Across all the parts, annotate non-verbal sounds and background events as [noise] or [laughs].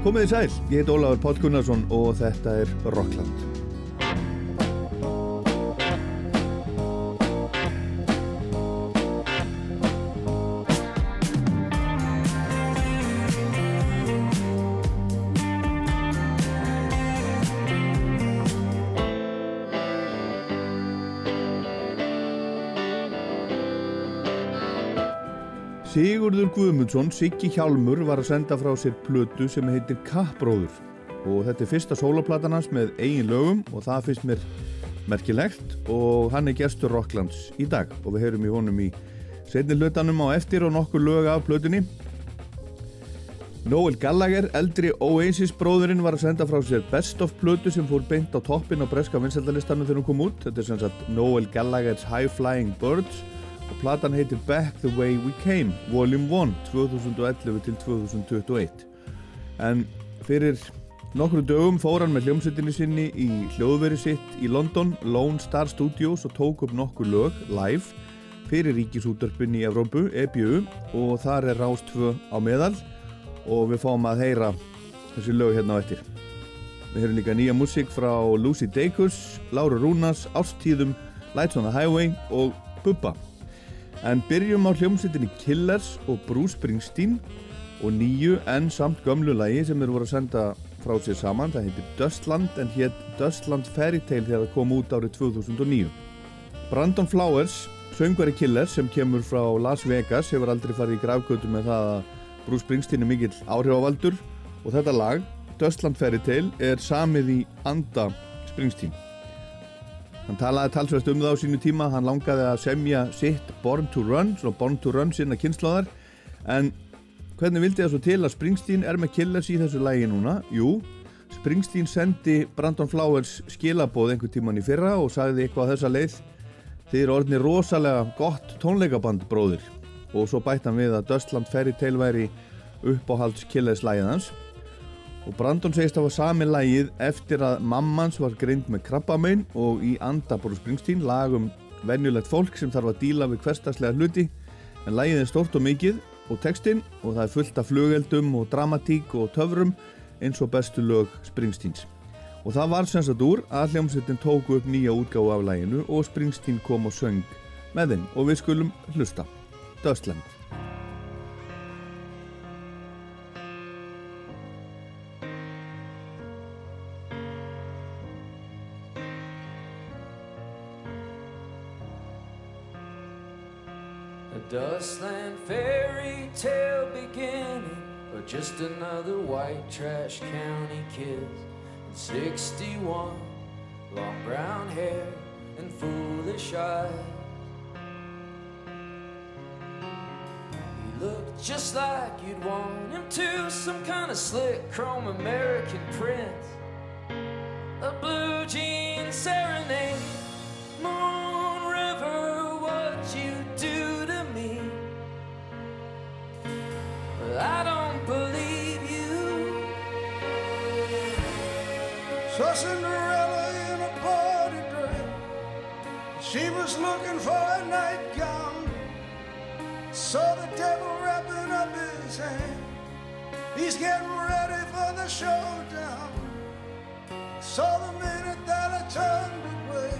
Komið í sæl, ég heit Ólafur Páll Gunnarsson og þetta er Rockland. Sigurður Guðmundsson, Siggi Hjálmur, var að senda frá sér plötu sem heitir Kappbróður og þetta er fyrsta sólaplatan hans með eigin lögum og það finnst mér merkilegt og hann er gestur Rocklands í dag og við heyrum í honum í setni hlutanum á eftir og nokkur lög af plötunni. Noel Gallagher, eldri Oasis bróðurinn, var að senda frá sér Best of plötu sem fór beint á toppin á breska vinsaldalistanum þegar hún kom út. Þetta er sem sagt Noel Gallagher's High Flying Birds platan heitir Back the Way We Came Volume 1 2011 til 2021 en fyrir nokkru dögum fór hann með hljómsveitinni sinni í hljóðveri sitt í London Lone Star Studios og tók upp nokkur lög live fyrir ríkisútörpinn í Evrópu, EBU og þar er Rást 2 á meðal. Og við fáum að heyra þessi lög hérna á eftir. Við heyrum líka nýja músík frá Lucy Dacus, Laura Rúnas, Ástíðum Lights on the Highway og Bubba En byrjum á hljómsveitinni Killers og Bruce Springsteen og nýju en samt gömlu lægi sem þeir voru að senda frá sér saman. Það heitir Dustland en hétt Dustland Fairy Tale þegar það kom út árið 2009. Brandon Flowers, söngvari Killers sem kemur frá Las Vegas, hefur aldrei farið í gravgötu með það að Bruce Springsteen er mikill áhrifavaldur og þetta lag, Dustland Fairy Tale, er samið í anda Springsteen. Hann talaði talsvægt um það á sínu tíma, hann langaði að semja sitt Born to Run, svona Born to Run sinna kynnslóðar, en hvernig vildi það svo til að Springsteen er með killers í þessu lægi núna? Jú, Springsteen sendi Brandon Flowers skilabóð einhver tíman í fyrra og sagði eitthvað á þessa leið. Þið eru orðinni rosalega gott tónleikaband bróðir. Og svo bætt hann við að Dustland Fairy Tale væri uppáhalds killers lægið hans og Brandon segist að það var sami lægið eftir að mammans var grind með krabbamein og í Andabóru Springsteen lagum venjulegt fólk sem þarf að díla við hverstagslega hluti. En lægið er stort og mikið og textinn og það er fullt af flugeldum og dramatík og töfrum eins og bestu lög Springsteens. Og það var sem sagt úr að hljómsveitin tóku upp nýja útgáðu af læginu og Springsteen kom og söng með þeim. Og við skulum hlusta. Dustland Dustland fairy tale beginning, or just another white trash county kid. 61, long brown hair and foolish eyes. He looked just like you'd want him to, some kind of slick chrome American prince. A blue jean serenade, Moon River, what you Cinderella in a party dress. She was looking for a nightgown. Saw the devil wrapping up his hand. He's getting ready for the showdown. Saw the minute that I turned away.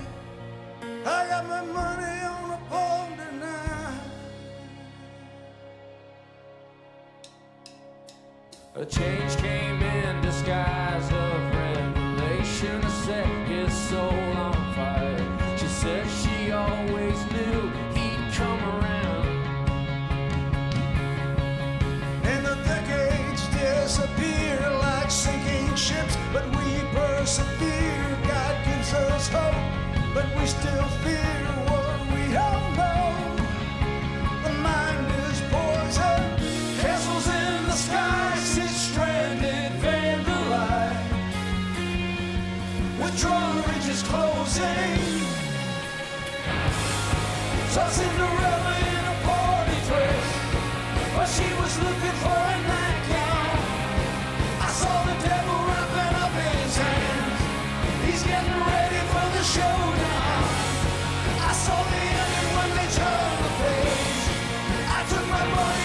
I got my money on a pawn tonight. A change came in disguise persevere. God gives us hope, but we still fear what we don't know. The mind is poison, Castles in the sky sit stranded vandalized. Withdrawal ridges closing. Saw Cinderella my money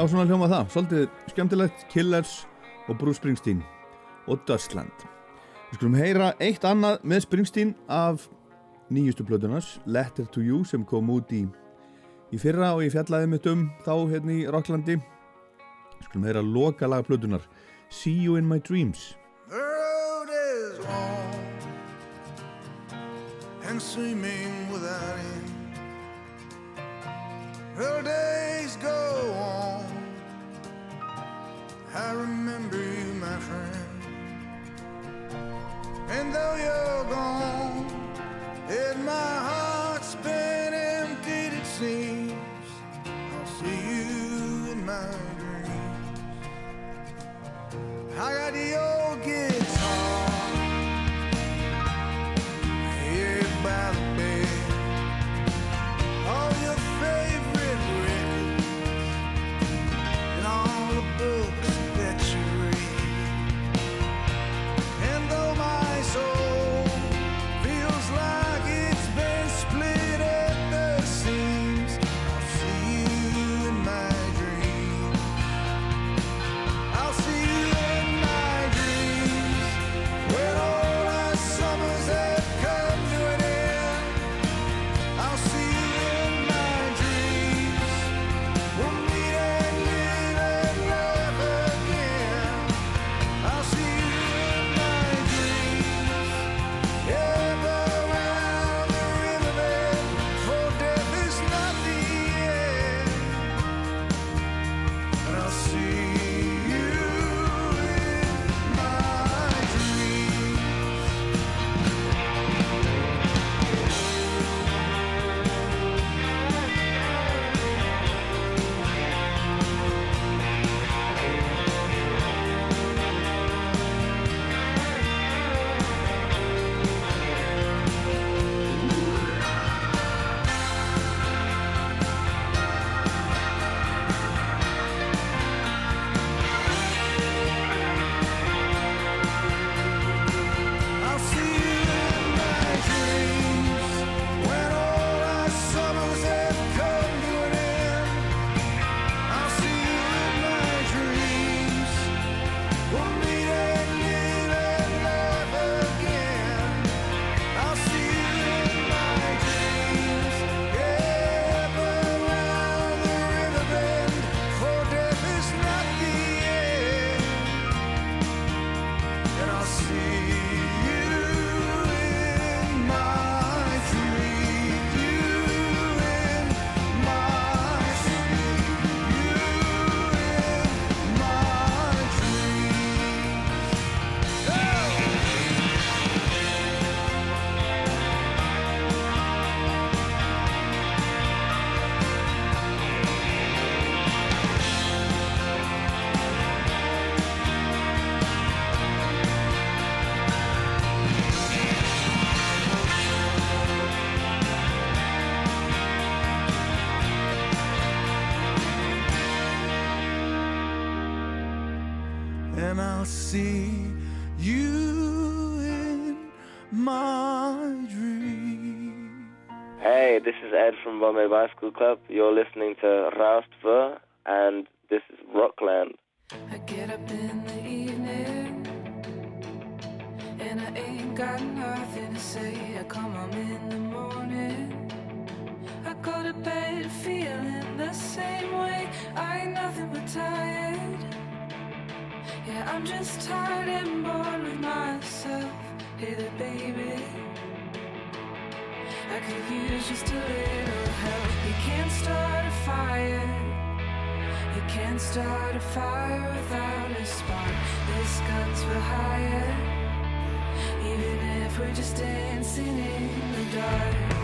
Já, svona hljóma það. Svolítið skemmtilegt, Killers og Bruce Springsteen og Dustland. Við skulum heyra eitt annað með Springsteen af nýjustu plötunars, Letter to You, sem kom út í, í fyrra og ég fjallaði mitt um þá hérna í Rocklandi. Við skulum heyra loka laga plötunar, See You in My Dreams. The road is long and swimming without end Will days go on I remember you, my friend. And though you're gone, it my Bombay Bicycle Club. You're listening to Raust could use just a little help. You can't start a fire. You can't start a fire without a spark. This guns for hire. Even if we're just dancing in the dark.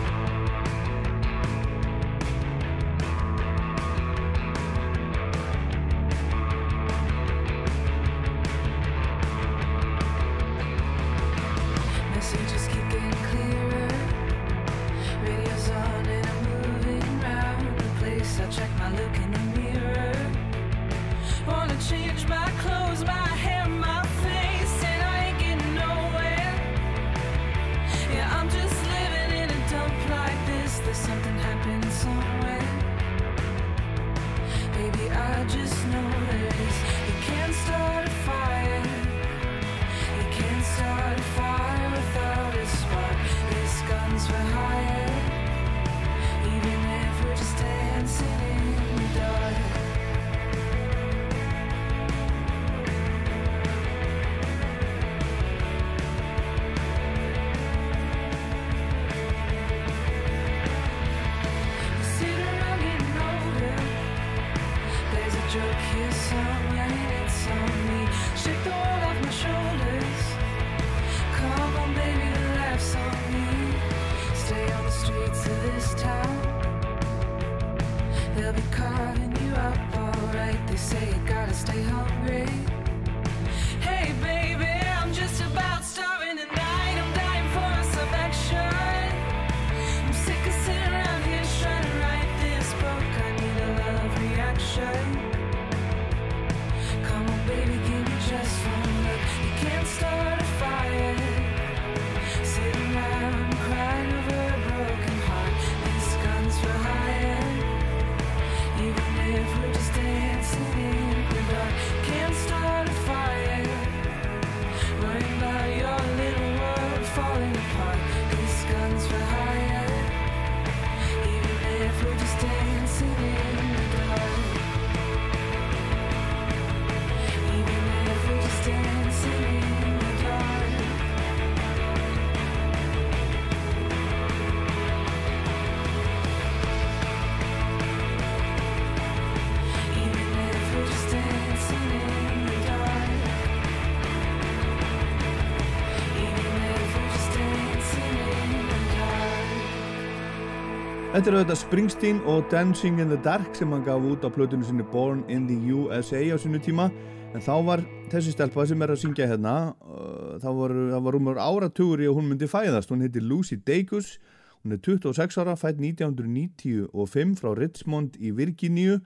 Þetta er auðvitað Springsteen og Dancing in the Dark sem hann gaf út á plötunum sinni Born in the USA á sinni tíma. En þá var þessi stelpa sem er að syngja hérna uh, þá var, var rúmur áratugur í að hún myndi fæðast. Hún heitir Lucy Dacus hún er 26 ára, fætt 1995 frá Richmond í Virginíu.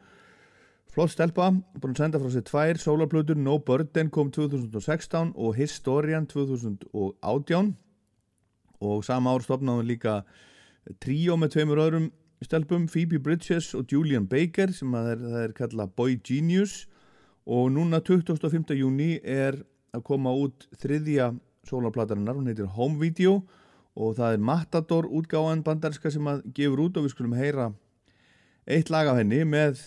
Flott stelpa, búin að senda frá sér tvær sólarplötur, No Burden kom 2016 og Historian 2018 og sama ár stopnaði hún líka tríó með tveimur öðrum stelpum, Phoebe Bridges og Julian Baker sem að er, það er kallað Boy Genius og núna 25. júni er að koma út þriðja sólarplatarinnar, hún heitir Home Video og það er Matador útgáðan bandarska sem að gefur út og við skulum heyra eitt lag af henni með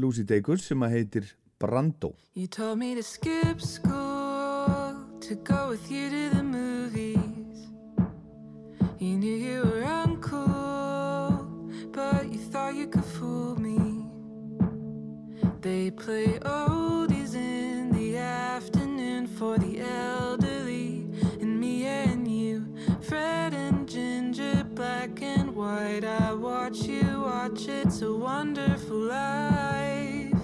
Lucy Dacus sem að heitir Brando You told me to skip school to go with you to the movies. You knew you were uncool, They play oldies in the afternoon for the elderly, and me and you, Fred and Ginger, black and white. I watch you watch, it's a wonderful life.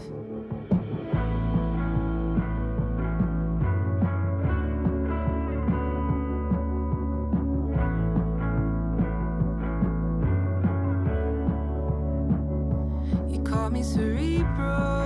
You call me cerebral.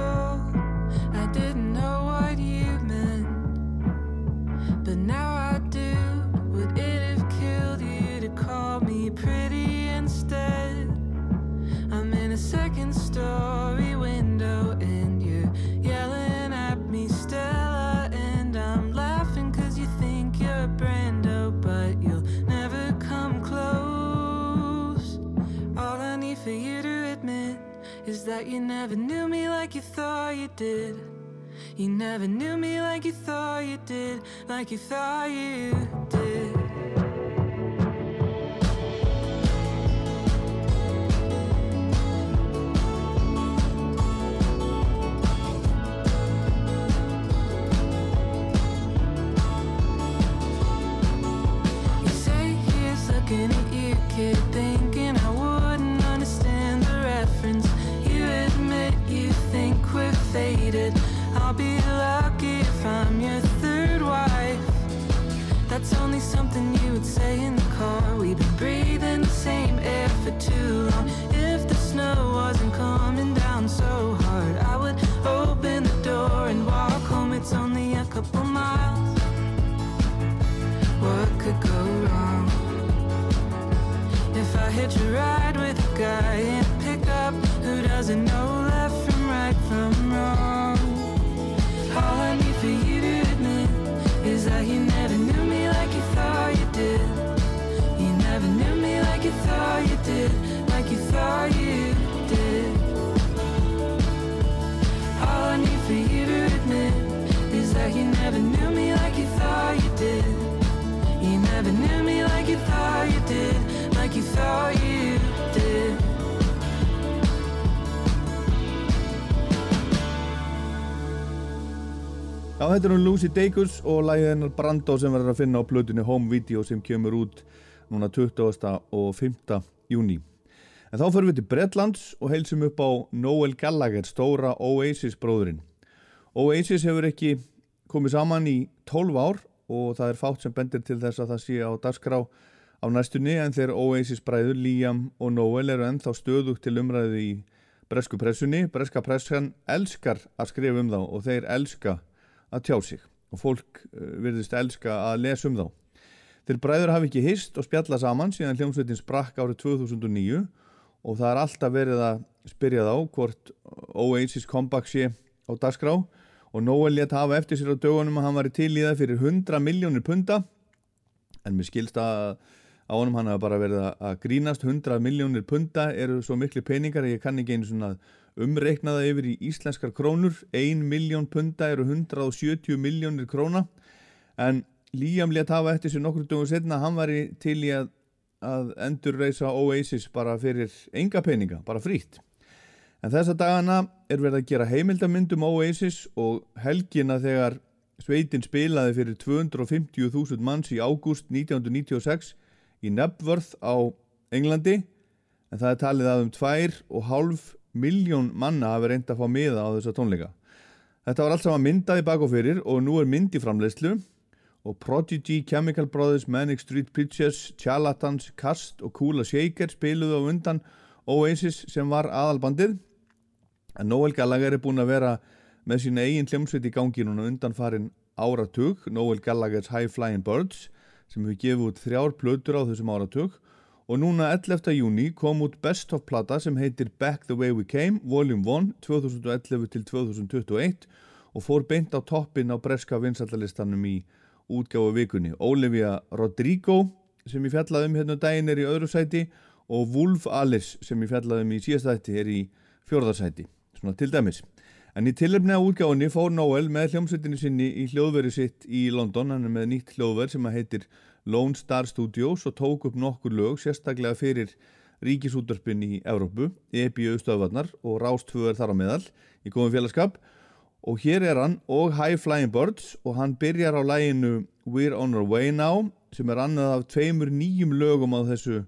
That you never knew me like you thought you did. You never knew me like you thought you did, like you thought you did. Be lucky if I'm your third wife. That's only something you would say in the car. We've been breathing the same air for too long. If the snow wasn't coming down so hard, I would open the door and walk home. It's only a couple miles. What could go wrong? If I hitch a ride with a guy in a pickup who doesn't know Já, þetta er hún Lucy Dacus og lagið hennar Brando sem verður að finna á plötunni Home Video sem kemur út núna 20. og 5. júni. En þá förum við til Bretlands og heilsum upp á Noel Gallagher, stóra Oasis bróðurinn. Oasis hefur ekki komið saman í 12 ár og það er fátt sem bendir til þess að það sé á dagskrá á næstunni en þegar Oasis bræður Liam og Noel eru ennþá stöðugt til umræðu í bresku pressunni. Breska pressan elskar að skrifa um þá og þeir elska að tjá sig. Og fólk uh, virðist elska að lesa um þá. Þeir bræður hafi ekki hist og spjalla saman síðan hljómsveitin sprakk árið 2009 og það er alltaf verið að spyrja þá hvort Oasis comeback sé á dagskrá. Og Noel létt hafa eftir sér á dögunum að hann var í til í það fyrir 100 miljónir punta. En mér skilst að á honum hann hafa bara verið að grínast. 100 miljónir punta eru svo miklu peningar að ég kann ekki einu svona umreiknaða yfir í íslenskar krónur. 1 miljón punta eru 170 miljónir króna. En Líam létt hafa eftir sér nokkur dögum setna hann var í til í að, að endurreisa Oasis bara fyrir enga peninga, bara frýtt en þessa dagana er verið að gera heimildamindum Oasis og helgina þegar sveitin spilaði fyrir 250.000 manns í ágúst 1996 í Nebworth á Englandi en það er talið að um 2,5 miljón manna hafi reynd að fá miða á þessa tónleika. Þetta var allt saman myndaði bak og fyrir og nú er mynd í framleiðslu og Prodigy, Chemical Brothers, Manic Street Preachers, Charlatans, Cast og Kula Shaker spiluðu á undan Oasis sem var aðalbandið. En Noel Gallagher er búin að vera með sína eigin hljómsveit í gangi núna undan farin áratug, Noel Gallagher's High Flying Birds sem hefur gefið út þrjár plötur á þessum áratug. Og núna 11. júni kom út best of plata sem heitir Back the Way We Came Volume 1 2011 til 2021 og fór beint á toppin á breska vinsallalistanum í útgáfu vikunni. Olivia Rodrigo sem ég fjallaði um hérna um daginn er í öðru sæti og Wolf Alice sem ég fjallaði um í síðastætti er í fjórðarsæti svona til dæmis en í tilöfni á útgáfunni fór Noel með hljómsveitinu sinni í hljóðveri sitt í London. Hann er með nýtt hljóðver sem heitir Lone Star Studios og tók upp nokkur lög sérstaklega fyrir ríkisútdarpinn í Evrópu, EBU stöðvarnar og Rástföður þar á meðal í góðum félagskap. Og hér er hann og High Flying Birds og hann byrjar á læginu We're on our way now sem er annað af tveimur nýjum lögum á þessu,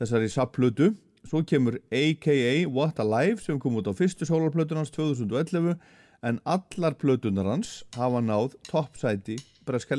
þessari sapplötu svo kemur A.K.A. What a Life sem kom út á fyrstu sólarplötunans 2011 en allar plötunar hans hafa náð toppsæti breska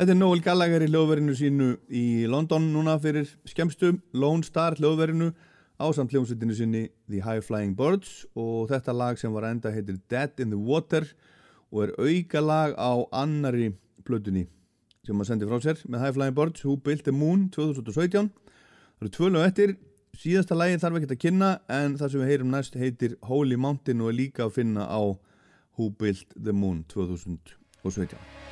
Þetta er Noel Gallagher í lögverinu sínu í London núna fyrir skemstum, Lone Star lögverinu á samt hljómsveitinu síni The High Flying Birds og þetta lag sem var enda heitir Dead in the Water og er auka lag á annari blötunni sem maður sendi frá sér með High Flying Birds Who Built the Moon 2017. Það eru tvölu og ettir, síðasta lagi þarf ekki að kynna en það sem við heyrum næst heitir Holy Mountain og er líka að finna á Who Built the Moon 2017.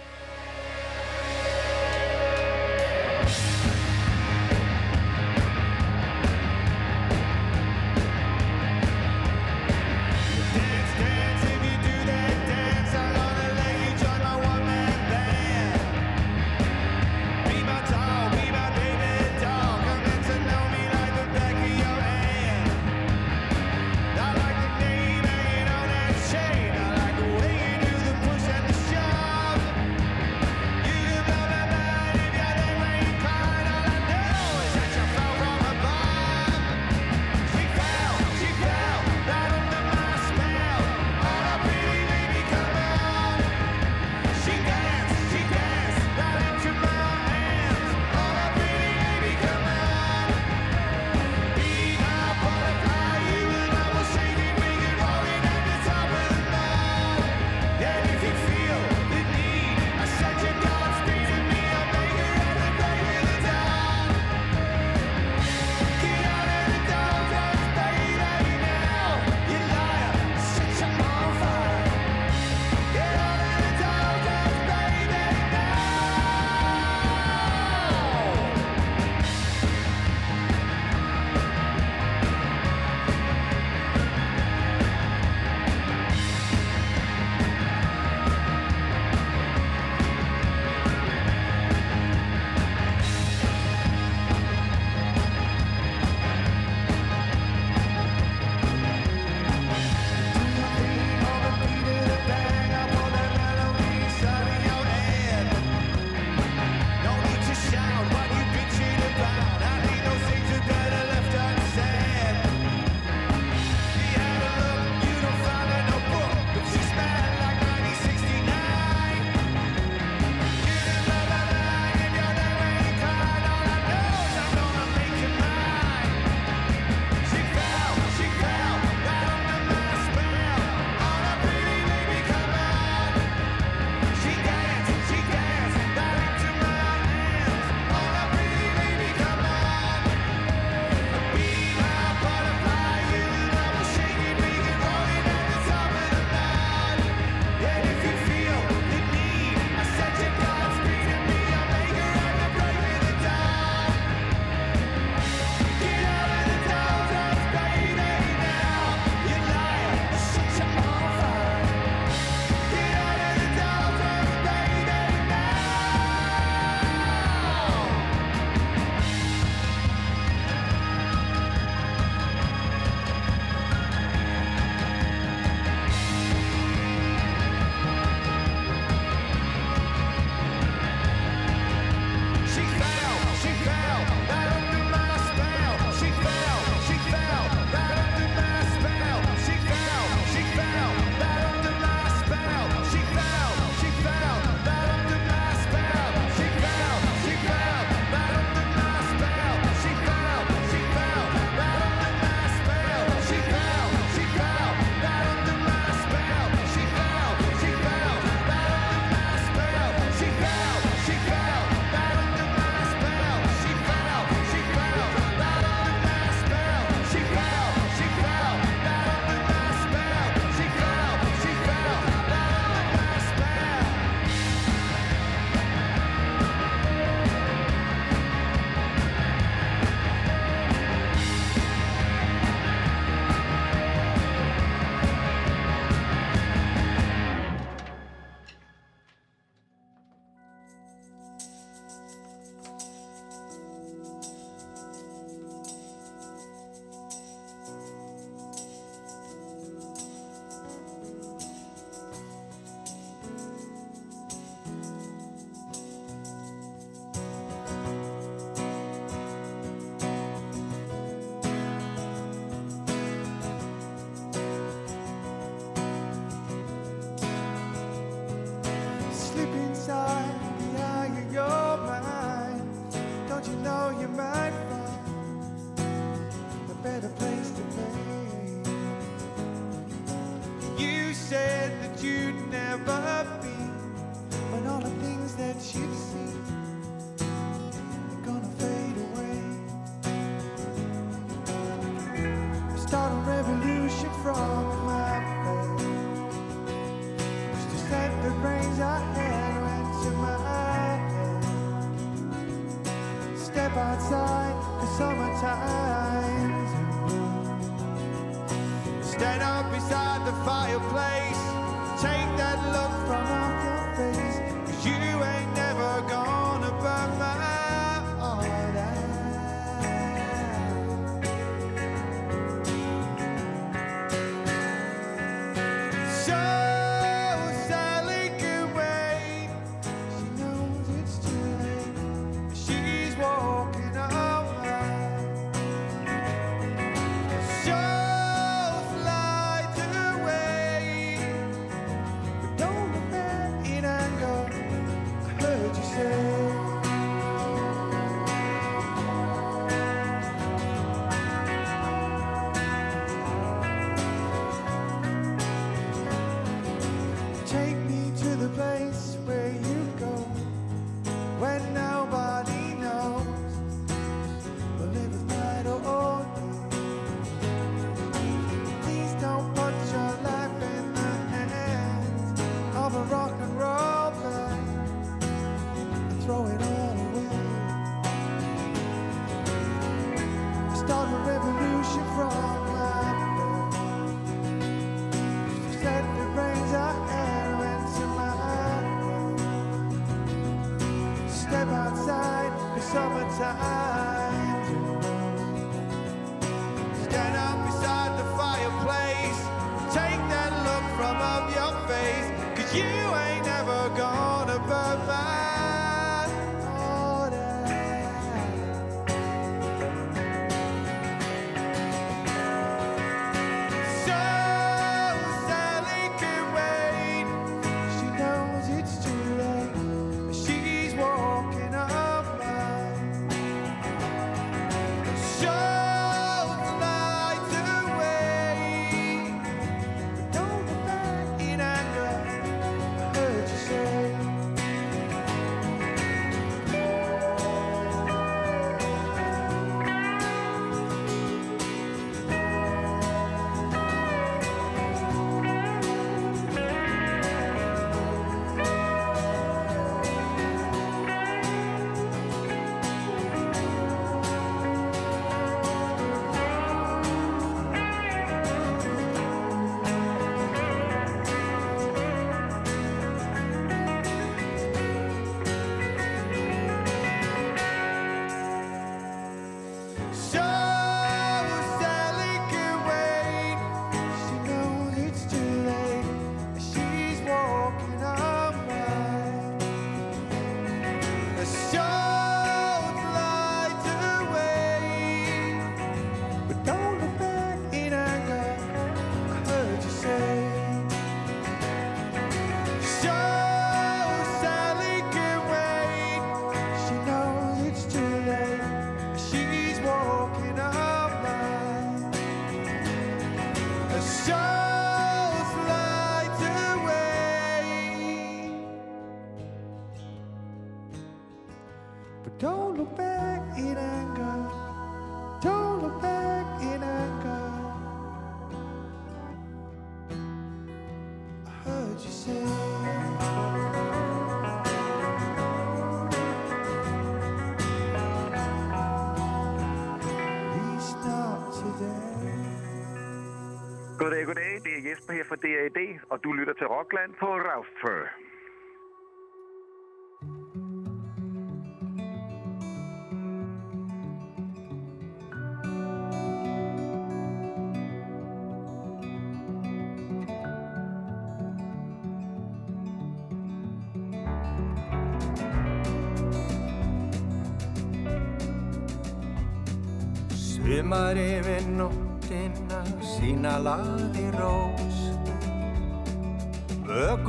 for DAD, og du lytter til Rockland på Rausfør.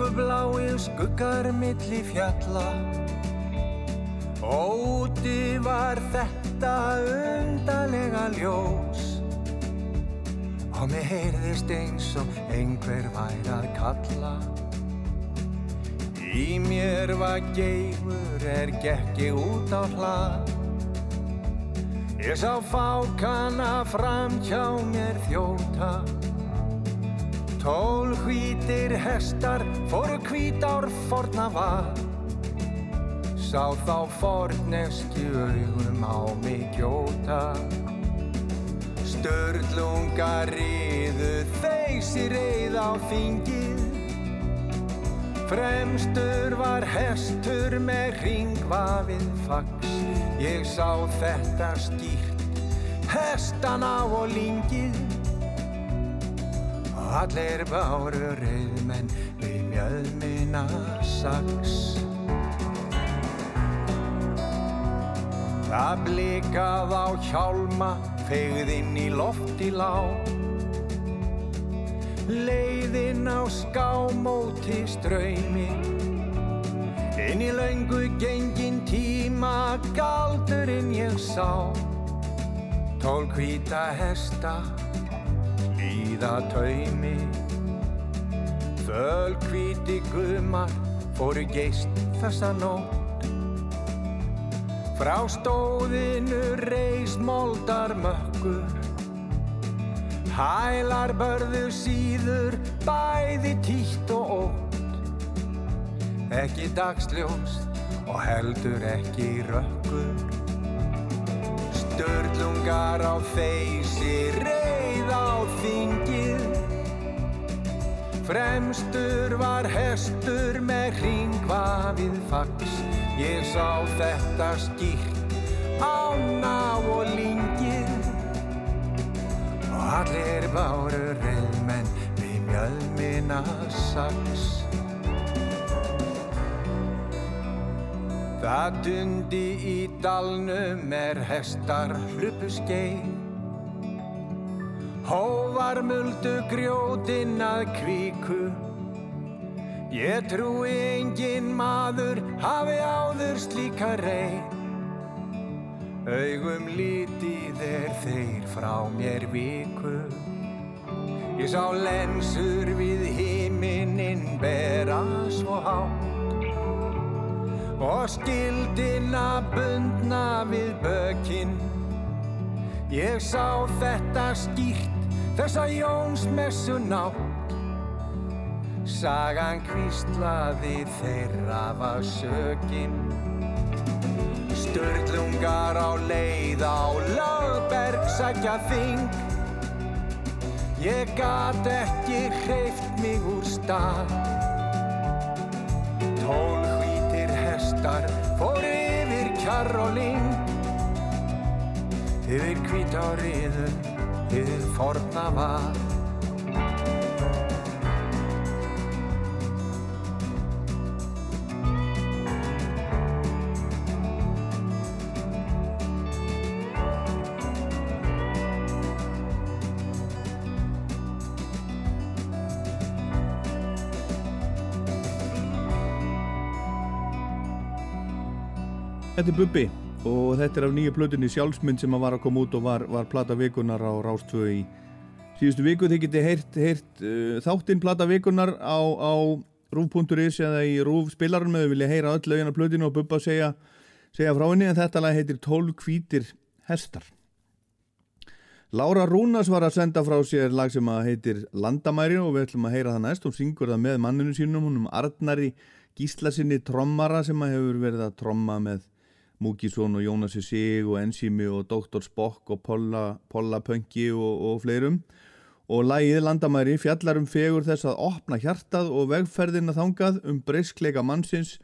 Vögubláir skuggar milli fjalla. Óti var þetta undarlega ljós. Og mér heyrðist eins og einhver væri að kalla. Í mér var geifur er gekk ég út á hlað. Ég sá fákana fram hjá mér þjóta. Tól hvítir hestar fóru hvítár forna var. Sá þá forneski augum á mig gjóta. Störlungar riðu þeysi reið á þingið. Fremstur var hestur með ringvafið fax. Ég sá þetta skýrt, hestan á og lingið allir báru reyðmenn mjöðmina sax. Það blikað á hjálma, fegð inn í lofti lág. Leiðinn á skámóti ströymi Inn í löngu gengin tíma galdurinn ég sá. Tól hvíta hesta, líða taumi Föl hvíti gumar fóru geist þessa nótt Frá stóðinu reis moldar mökkur Hælar börðu síður, bæði títt og ótt. Ekki dagsljóst og heldur ekki rökkur. Störlungar á þeysi, reið á þingið. Fremstur var hestur með hringvafið fax. Ég sá þetta skýrt, ána og lingið. Og allir báru reyðmenn við mjöðmina sax. Það dundi í dalnum er hestar hlupu skeið. Hóvar muldu grjótinn að kvíku. Ég trúi engin maður hafi áður slíka reið. Augum lítið er þeir frá mér viku Ég sá lensur við himinin bera svo hátt Og skildina bundna við bökin Ég sá þetta skýrt þessa Jónsmessu nátt. Sagan kvíslaði þeirra var sökin. Sturlungar á leið á lögberg sækja þing Ég gat ekki hreift mig úr stað. Tól hvítir hestar fóru yfir kjarr og ling Yfir hvít á riðum, yfir forna var. Þetta er Bubbi og þetta er af nýju plötunni sjálfsmynd sem var að koma út og var, var plata vikunar á Rástvö í síðustu viku. Þið getið heyrt, heyrt uh, þáttinn plata vikunar á, á rúf.is eða í rúf spilarum eða vilja heyra öll lögin af plötinu og Bubba segja, segja frá henni en þetta lag heitir 12 hvítir hestar. Lára Rúnas var að senda frá sér lag sem að heitir Landamæri og við ætlum að heyra það næst. Hún syngur það með manninu sínum, hún um Arnari Gíslasinni trommara sem að hefur verið að tromma með Múkisson og Jónasi Sig og Enzimi og Dr. Spock og Polla, Polla Pönki og, og fleirum. Og lægið Landamæri fjallar um fegur þess að opna hjartað og vegferðina þangað um breyskleika mannsins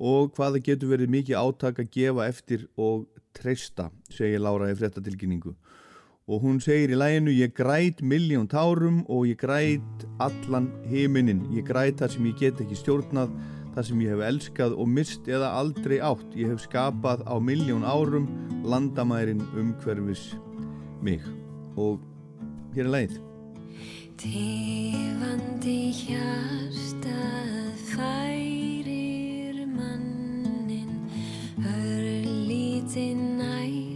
og hvaða getur verið mikið átak að gefa eftir og treysta, segir Lára í fréttatilkynningu. Og hún segir í læginu ég græt miljón tárum og ég græt allan heiminin ég græt það sem ég get ekki stjórnað Það sem ég hef elskað og mist eða aldrei átt, ég hef skapað á milljón árum landamærin umhverfis mig. Og hér er leið. Tifandi hjarstað færir mannin, hör lítið næ.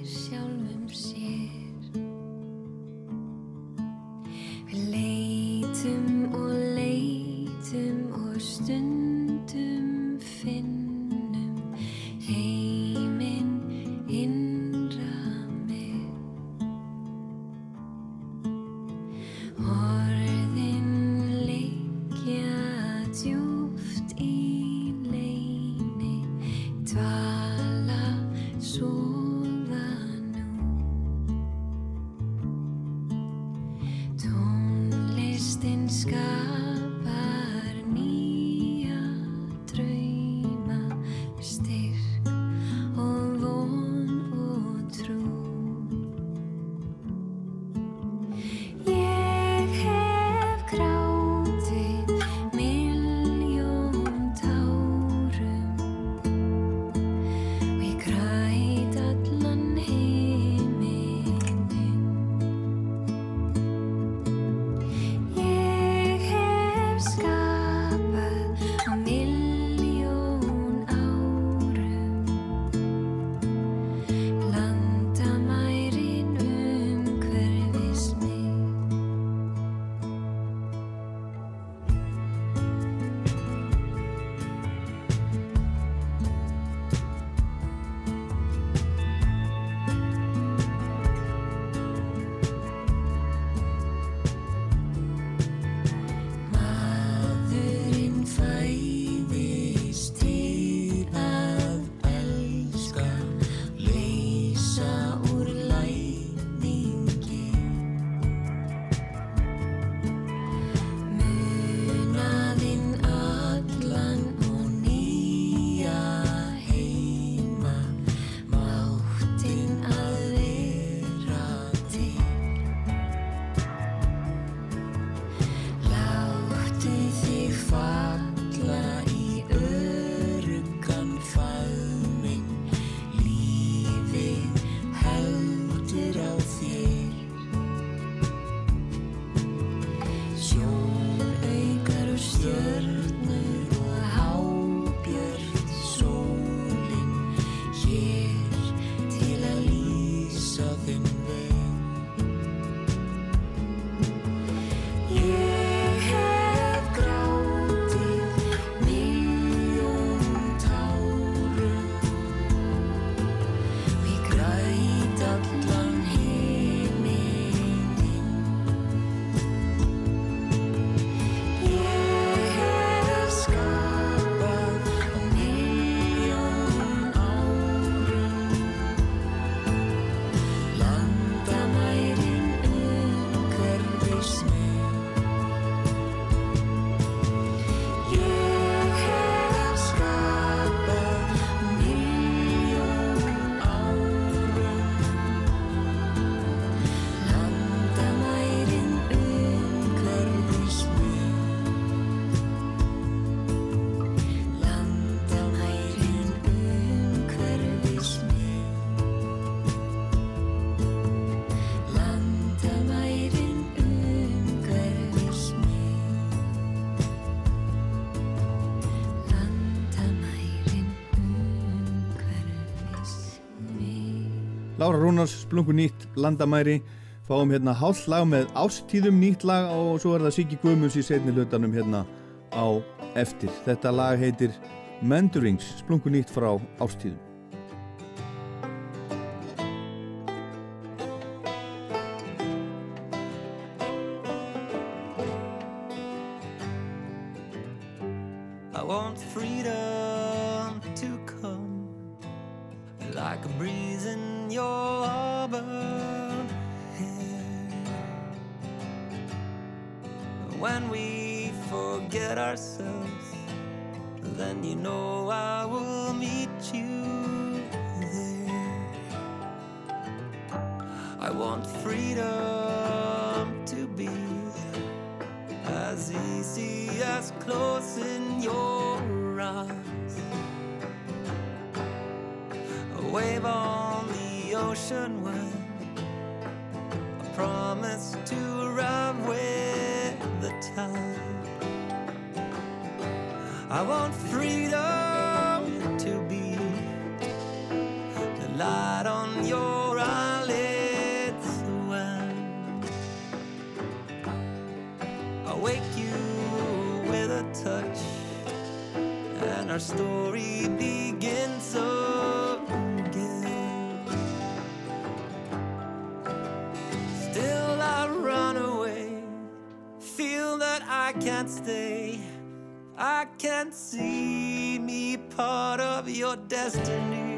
Lára Rúnars, Splungu nýtt, Landamæri fáum hérna hálf lag með ástíðum nýtt lag og svo er það Siggi Guðmunds í setni hlutanum hérna á eftir. Þetta lag heitir Mentorings, Splungu nýtt frá ástíðum part of your destiny.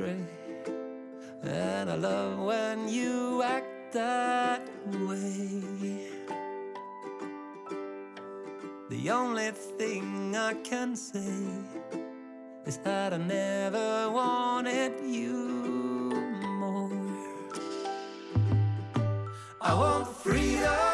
And I love when you act that way. The only thing I can say is that I never wanted you more. I want freedom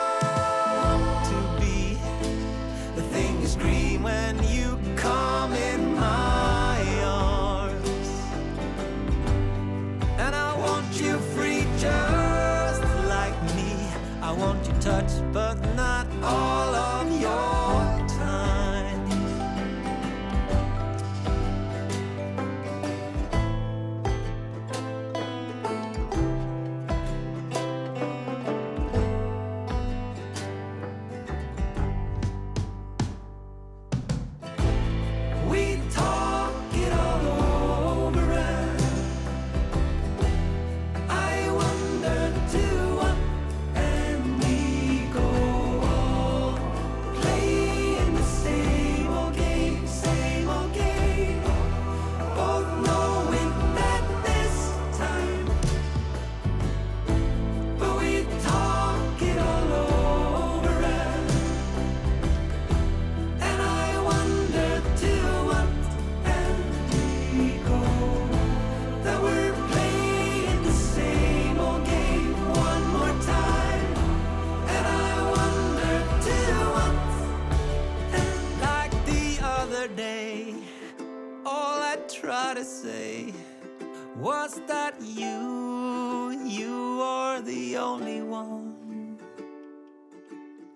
was that you, you are the only one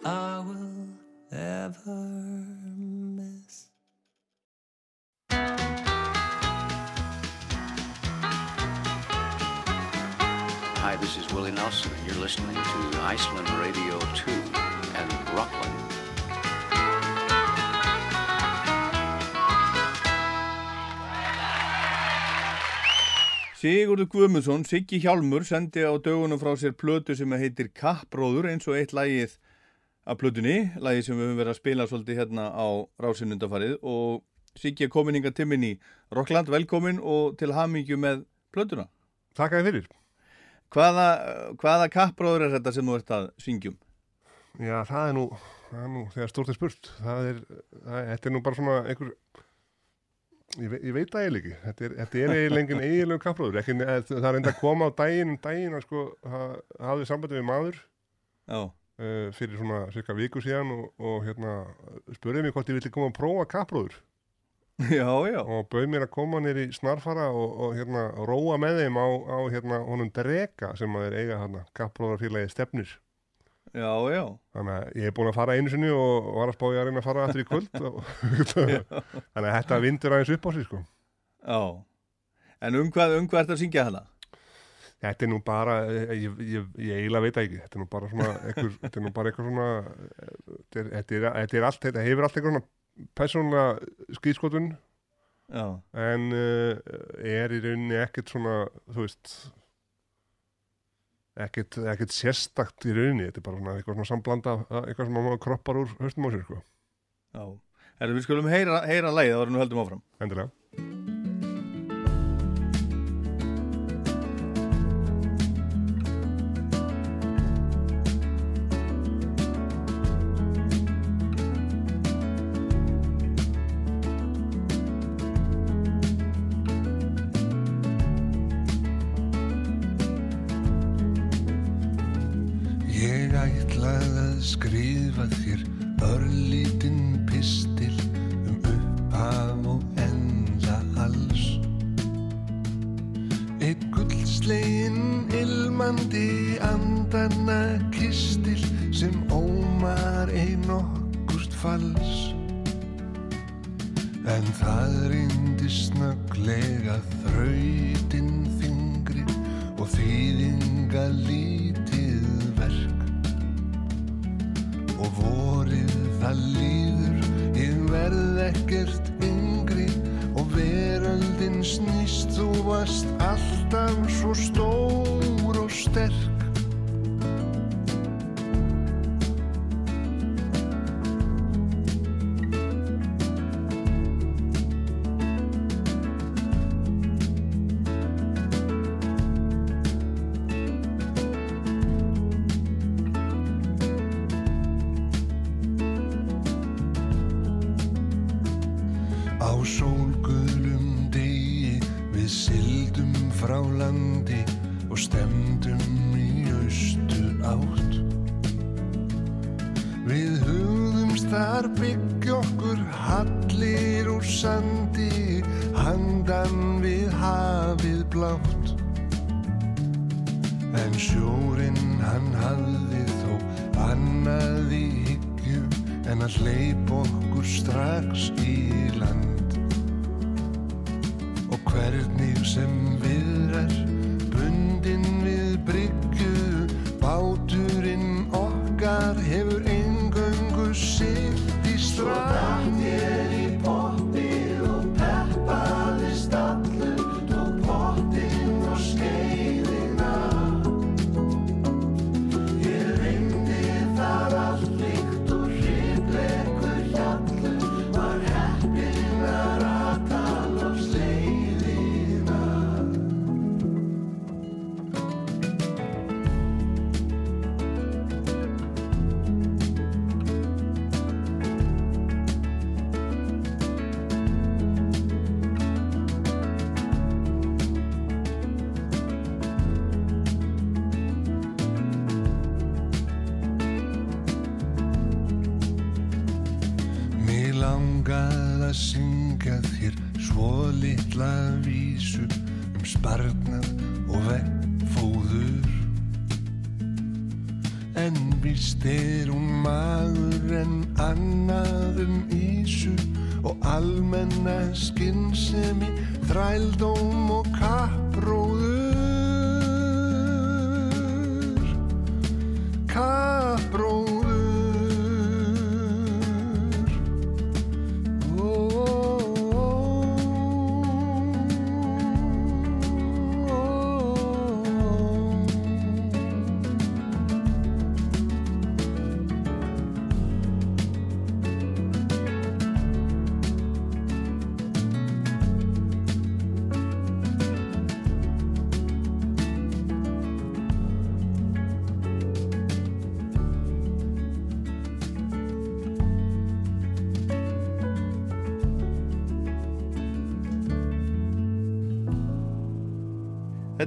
I will ever miss. Hi, this is Willie Nelson, and you're listening to Iceland Radio 2 and Rockland. Sigurður Guðmundsson, Siggi Hjálmur, sendi á dögunum frá sér plötu sem heitir Kappróður eins og eitt lagið af plötunni, lagið sem við höfum verið að spila svolítið hérna á rásinundafarið og Siggi er komin inga timmin í Rockland, velkomin og til hamingju með plötuna. Takk að þið fyrir. Hvaða, hvaða kappróður er þetta sem þú ert að syngjum? Já, það er nú, það er nú þegar stórt er spurt. Það er, það, þetta er nú bara svona einhver, ég, ve, ég veit það eiginlega ekki. Þetta er, þetta er eiginlega engin eiginlega kappróður. Ekki, það er enda að koma á daginn, um daginn að sko, ha- hafði sambandi við maður uh, fyrir svona cirka viku síðan og, og hérna spurði mig hvort ég villi koma að prófa kappróður. já, já. og bauð mér að koma nýr í snarfara og, og hérna róa með þeim á, á hérna honum Dreka sem að er eiga hérna kappróðarfélagi stefnir Já, já. þannig að ég er búin að fara einu sinni og, var að spája að reyna að fara aftur í kvöld [laughs] þannig að þetta vindur aðeins upp á sig sko Já. En um hvað, um hvað ert að syngja hana? þetta er nú bara, eh, ég, ég, ég eiginlega veit ekki þetta er nú bara svona einhver, þetta er nú bara eitthvað svona eh, þetta er, þetta er, þetta er allt, þetta hefur allt eitthvað svona persónulega skýrskotun Já, en uh, er í rauninni ekkert svona, þú veist ekkert, ekkert sérstakt í rauninni, þetta er bara eitthvað svona samblanda, eitthvað sem maður kroppar úr höstum á sér, sko, já. Herru, við skulum heyra, heyra lagið, það var nú höldum áfram. endilega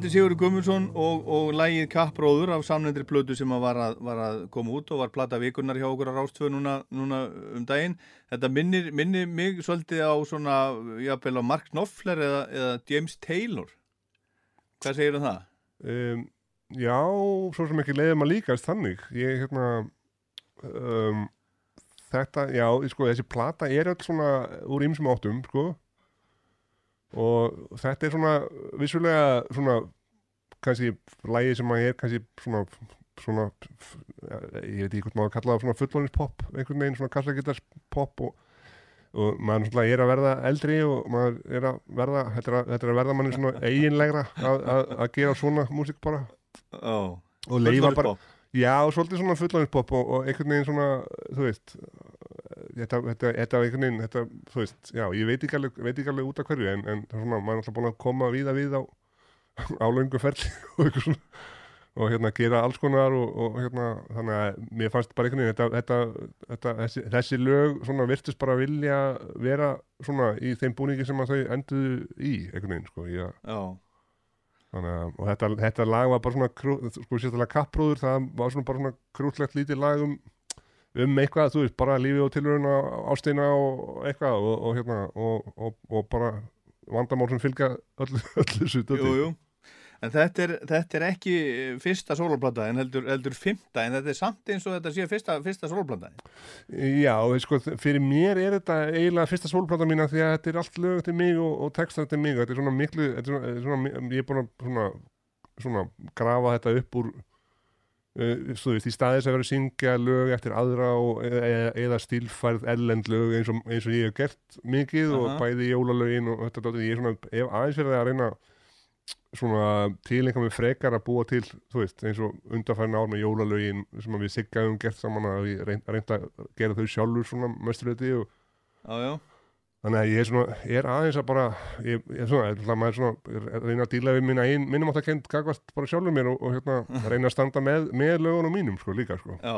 Þetta er Sigurður Guðmundsson og, og lægið Kappróður af samnendri plötu sem var, að var að koma út og var plata vikunar hjá okkur að rástföðu núna, núna um daginn. Þetta minnir, minnir mig svolítið á svona, jáfnvel á Mark Knopfler eða, eða James Taylor. Hvað segir um það? Um, já, svo sem ekki leiðum að líkast þannig. Ég, hérna, um, þetta, já, sko, þessi plata er öll svona úr ýmsum áttum, sko. Og þetta er svona, vissulega, svona, kannski, lægi sem að er kannski svona, svona, ég veit ekki hvort maður kalla það svona fullónispop, einhvern veginn svona kassagittarspop og og maður svona er að verða eldri og maður er að verða þetta er að, þetta er að verða manni svona eiginlegra að, að, að gera svona músík bara oh. og leifa bara já, svolítið svona fullanispop og, og einhvern veginn svona, þú veist þetta, þetta, þetta veginn þetta, þú veist, já, ég veit ekki alveg, veit ekki alveg út af hverju en, en svona, maður er alltaf búin að koma víða við á, á löngu ferli [laughs] og eitthvað svona og hérna gera alls konar og, og hérna þannig að mér fannst bara einhvern veginn þetta, þetta, þetta, þessi, þessi lög svona virtust bara vilja vera svona í þeim búningi sem að þau enduðu í einhvern veginn sko ég, þannig að og þetta, þetta lag var bara svona sko kappróður það var svona bara svona krútlegt lítið lag um um eitthvað, þú veist, bara lífi og tilurinn ástina og eitthvað og, og hérna og, og, og bara vandamál sem fylgja öllu, [laughs] öllu dóti. Jú, jú. En þetta er, þetta er ekki fyrsta soloplata en heldur, heldur fymta en þetta er samt eins og þetta sé fyrsta, fyrsta soloplata. Já, sko, fyrir mér er þetta eiginlega fyrsta sólplata mína því að þetta er allt lög til mig og, og texta til mig þetta er svona miklu þetta er svona, ég er búin að svona, svona grafa þetta upp úr þú veist, í staðis að vera að syngja lög eftir aðra og, eða, eða stílfærð ellend lög eins og, eins og ég hef gert mikið og Aha. bæði jólalögin og þetta dótið, ég er svona, ef aðeins verið að reyna svona tilenga mig frekar að búa til, þú veist, eins og undanfærin ár með jólalögin sem við siggaðum gert saman að við reyn- reynda að gera þau sjálfur svona mesturleiti og Já, já. Þannig að ég er svona, er aðeins að bara ég, ég er svona, ég að maður svona er- reyna að díla við minna ein, minnum átt að kent gagvast bara sjálfur mér og, og hérna reyna að standa með, með lögunum mínum sko líka sko. Já.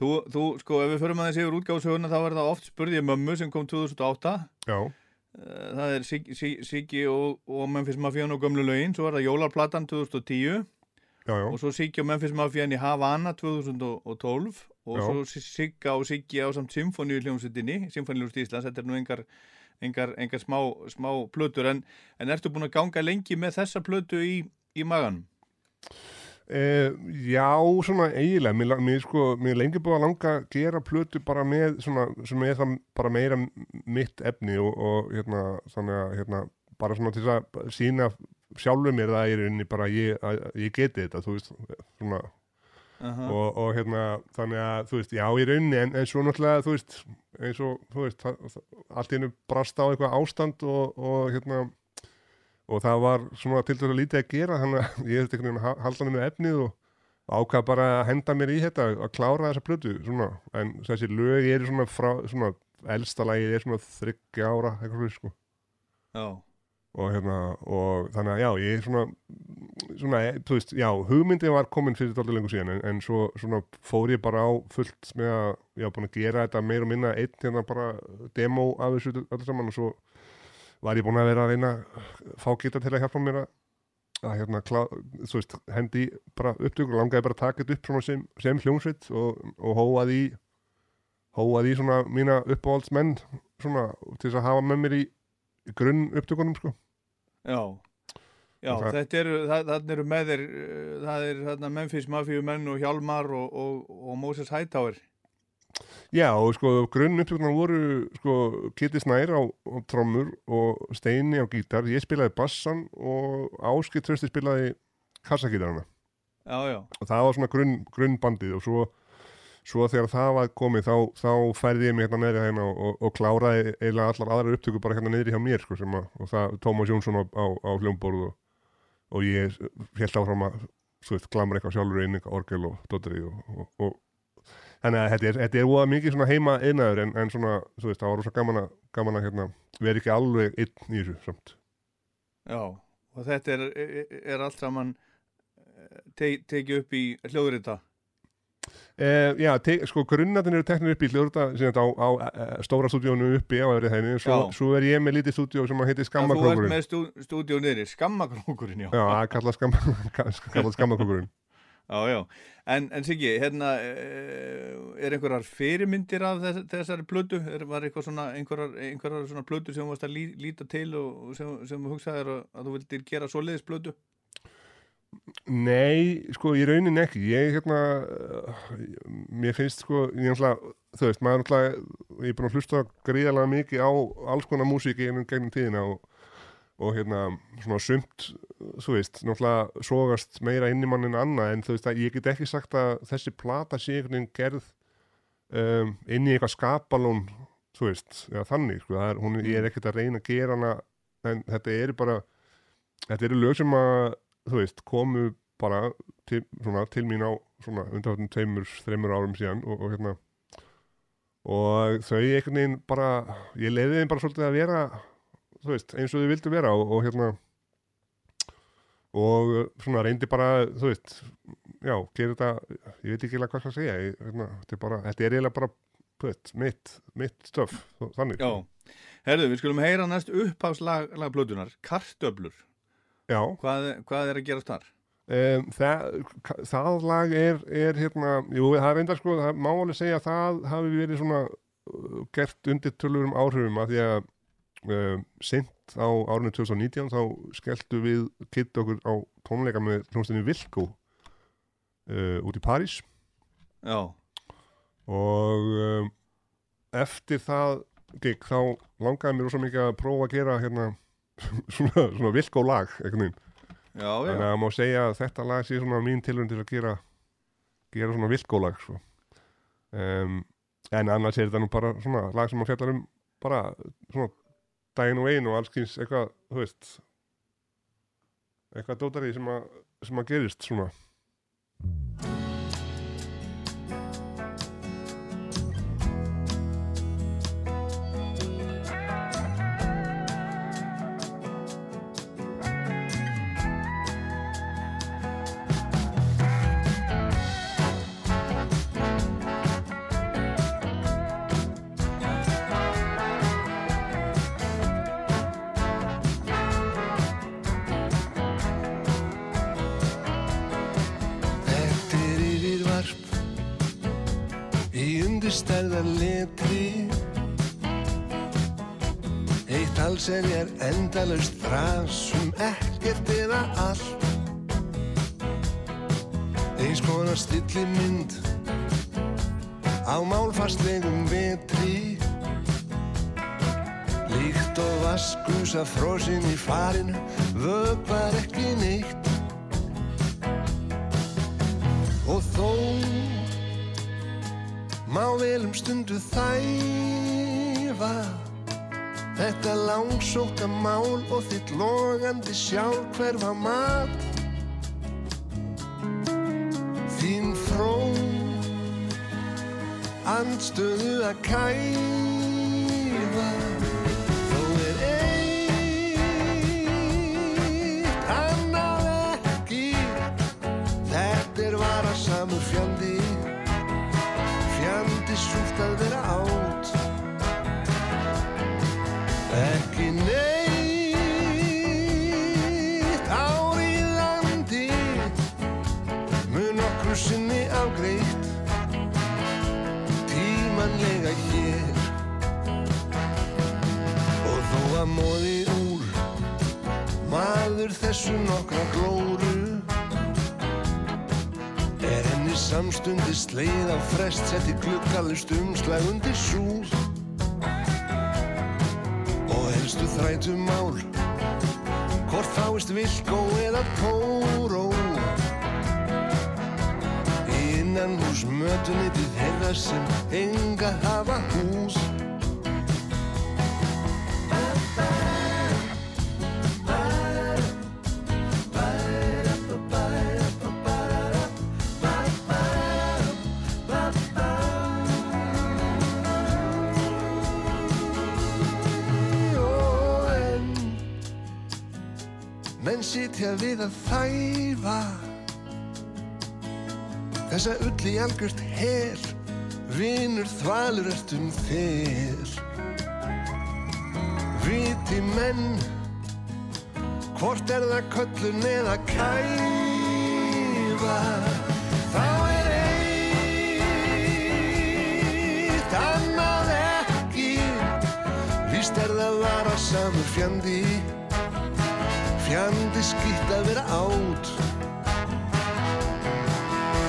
Þú, þú, sko, ef við förum aðeins yfir útgáðsöguna þá er það oft spurði ég mömmu sem kom 2008 Já. uh, það er Sig- Sig- Siggi og, og Memphis Mafían og gömlu lögin. Svo er það Jólarplatan 2010 já, já, og svo Siggi og Memphis Mafían í Havana 2012 og Já. svo Sigga og Siggi á samt Symfóníu hljómsveitinni Symfóníu Íslands, þetta er nú engar engar, engar smá, smá plötur en, en ertu búin að ganga lengi með þessa plötu í, í maganum? Eh, já, svona eiginlega, mér, mér, sko, mér er lengi búið að langa að gera plötu bara með svona, sem er það bara meira mitt efni og, og hérna, þannig að hérna, bara svona til að sína sjálfur mér það er inni bara að ég, að ég geti þetta, þú veist, svona Aha. og, og hérna, þannig að þú veist, já, í rauninni, en, en svo náttúrulega, þú veist, eins og, þú veist, allt í hennu brast á eitthvað ástand og, og hérna, og það var svona til dæmis að lítið að gera þannig að [laughs] ég hefði einhvern veginn að halda hann með efnið og ákvað bara að henda mér í þetta að klára þessa plötu svona. En þessi lög eru svona frá svona elsta lagið er svona þryggja ára eitthvað sko. Já, og hérna og þannig að já ég svona svona þú veist já hugmyndin var komin fyrir dálítið lengur síðan en, en svo svona fór ég bara á fullt með að ég var búin að gera þetta meir og minna einn hérna bara demo af þessu öllu saman og svo var ég búin að vera að reyna fá geta til að hjálpa mér að, að hérna, klá, þú veist, hendi bara upptökur, langaði bara að taka þetta upp svona sem, sem hljómsveit og, og hóað í hóað í svona mína uppáhaldsmenn svona til þess að hafa með mér í grunn upptökunum sko. já Já, þetta eru, það, þarna eru með þér, uh, það er þarna Memphis Mafíu menn og Hjálmar og, og, og Moses Hightower. Já, og sko grunn upptökunar voru sko Kitty Snær á, á trommur og Steini á gítar, ég spilaði bassan og Áskil Trösti spilaði kassagítarana Já, já, og það var svona grunn, grunnbandið og svo, svo þegar það var komið þá, þá færði ég mig hérna neðri hérna og, og, og kláraði eiginlega allar aðrar upptökur bara hérna neðri hjá mér sko, að, og það Tómas Jónsson á, á, á hljómborð og, og ég held áfram að veist, glamur eitthvað sjálfur inn eitthvað orgel og dotri og, þannig að þetta er, þetta er óða mikið heima einnaður en, en svona, veist, það var rosa gaman að, gaman að hérna, vera ekki alveg einn í þessu samt. já. Og þetta er, er allt saman eh, te, tekið upp í hljóðrita. Eh, já, sko grunnatin eru teknir upp í þetta á, á e, stóra stúdíónu uppi á öðru hæðinu, svo, svo er ég með lítið stúdíó sem að heiti Þú ert Skammakrókurinn með stú, stúdíó niðri, skammakrókurinn, já. Það er kallað skamma, [laughs] kallað Skammakrókurinn Já, já. En, en Siggi, hérna, er einhverjar fyrirmyndir af þess, þessari plötu? Er, var eitthvað svona, einhverjar, einhverjar svona plötu sem þú varst að lí, líta til og sem, sem hugsaðir að, að þú vildir gera svoleiðis plötu? Nei, sko, í raunin ekki. Ég, hérna mér finnst, sko, ég náttúrulega þú veist, maður náttúrulega, ég er búin að hlusta gríðalega mikið á alls konar músík gegnum, gegnum tíðina og, og hérna, svona sumt þú veist, náttúrulega sogast meira inn í mann en annað, en þú veist að ég get ekki sagt að þessi plata sé einhvern veginn gerð um, inn í eitthvað skapalón, þú veist já, þannig, sko, er, hún, ég er ekkert að reyna að gera hana, en þetta eru bara þetta eru lög sem að þú veist, komu bara til, svona, til mín á undanfartin tveimur, þreimur árum síðan og, og hérna og þau einhvern veginn bara ég leiði þeim bara svolítið að vera þú veist, eins og þau vildu vera og, og hérna og svona reyndi bara þú veist, já, gera þetta ég veit ekki eiginlega hvað það segja ég, hérna, þetta, er bara, þetta er eiginlega bara veist, mitt, mitt stöf þannig Já. Herðu, við skulum heyra næst upphafslag lag plötunar, Kartöblur. Já. Hvað, hvað er að gerast þar? Um, það, það lag er, er hérna, jú, það er reyndar sko, það má alveg segja að það hafi verið svona uh, gert undir tölurum áhrifum að því að um, sent á árinu 2019 þá skelltu við kitt okkur á tónleika með hljómsdunni Vilko uh, út í París Já. og um, eftir það gig þá langaði mér rosa mikið að prófa að gera hérna [laughs] svona, svona Vilko lag. Þannig að má segja að þetta lag sé svona mín tilhörn til að gera gera svona vilkólag sko. um, en annars er þetta nú bara svona lag sem að fjallar um bara svona daginn og einu og alls kynns eitthvað, þú veist eitthvað dótari sem að, sem að gerist svona kind. Frest Setti gluggalust umslag undir súr. Og helstu þrætu mál Hvort fáist vilkó eða tóró Innan hús mötunitið þeirra sem enga hafa hús sitja við að þæfa. Þessa ull í algjört hel Vinur þvalur ert um þér Viti menn Hvort er það köllun eða kæfa? Þá er eitt annað ekki Víst er það varasamur fjandi Fjandi skýtt að vera átt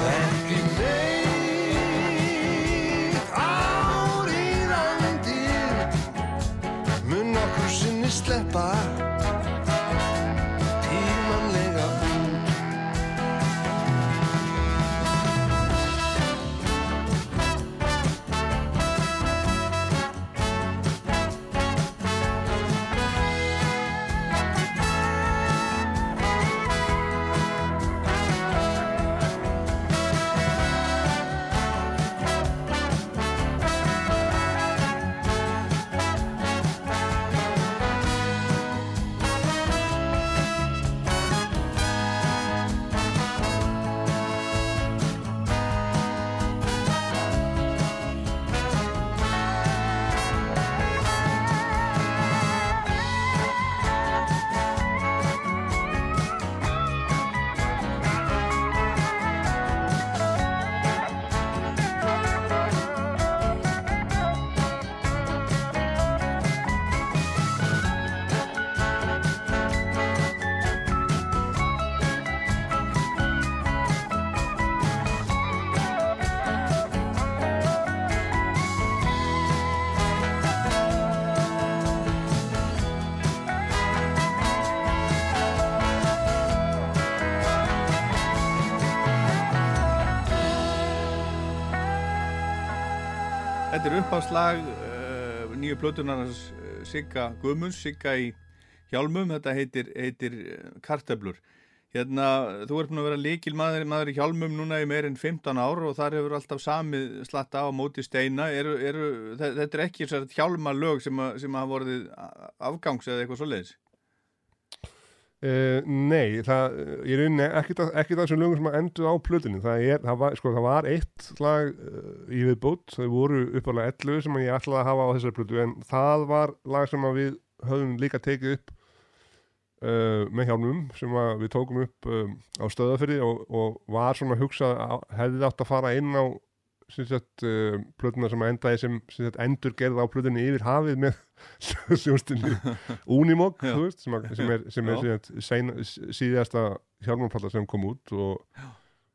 Ekki neitt áriðandi Mun okkur sinni sleppa Þetta er uppáslag uh, nýju plötunarnas uh, Sigga Guðmunds, Sigga í hjálmum, þetta heitir, heitir uh, Kartöflur. Hérna, þú ert búin að vera líkil maður, maður í hjálmum núna í meir en 15 ár og þar hefur alltaf samið slatta á móti steina. Eru, þe- þetta er ekki þessar hjálmalög sem, að, sem hafa vorið afgangs eða eitthvað svoleiðis? Uh, nei, það, ég unni ekki, það sem lögum sem að endur á plötunni. Það, er, það, var, sko, það var eitt lag uh, í viðbútt, þau voru uppálega 11 sem ég ætlaði að hafa á þessari plötu en það var lag sem við höfum líka tekið upp uh, með hjálmum sem við tókum upp um, á stöðafyrði og, og var svona hugsað, hefði átt að fara inn á sagt, uh, plötuna sem endaði sem, sem sagt, endur gerða á plötunni yfir hafið með [laughs] hljónstinni Unimog, veist, sem, að, sem er, sem er sagt, sein, síðasta hjálmarplata sem kom út og,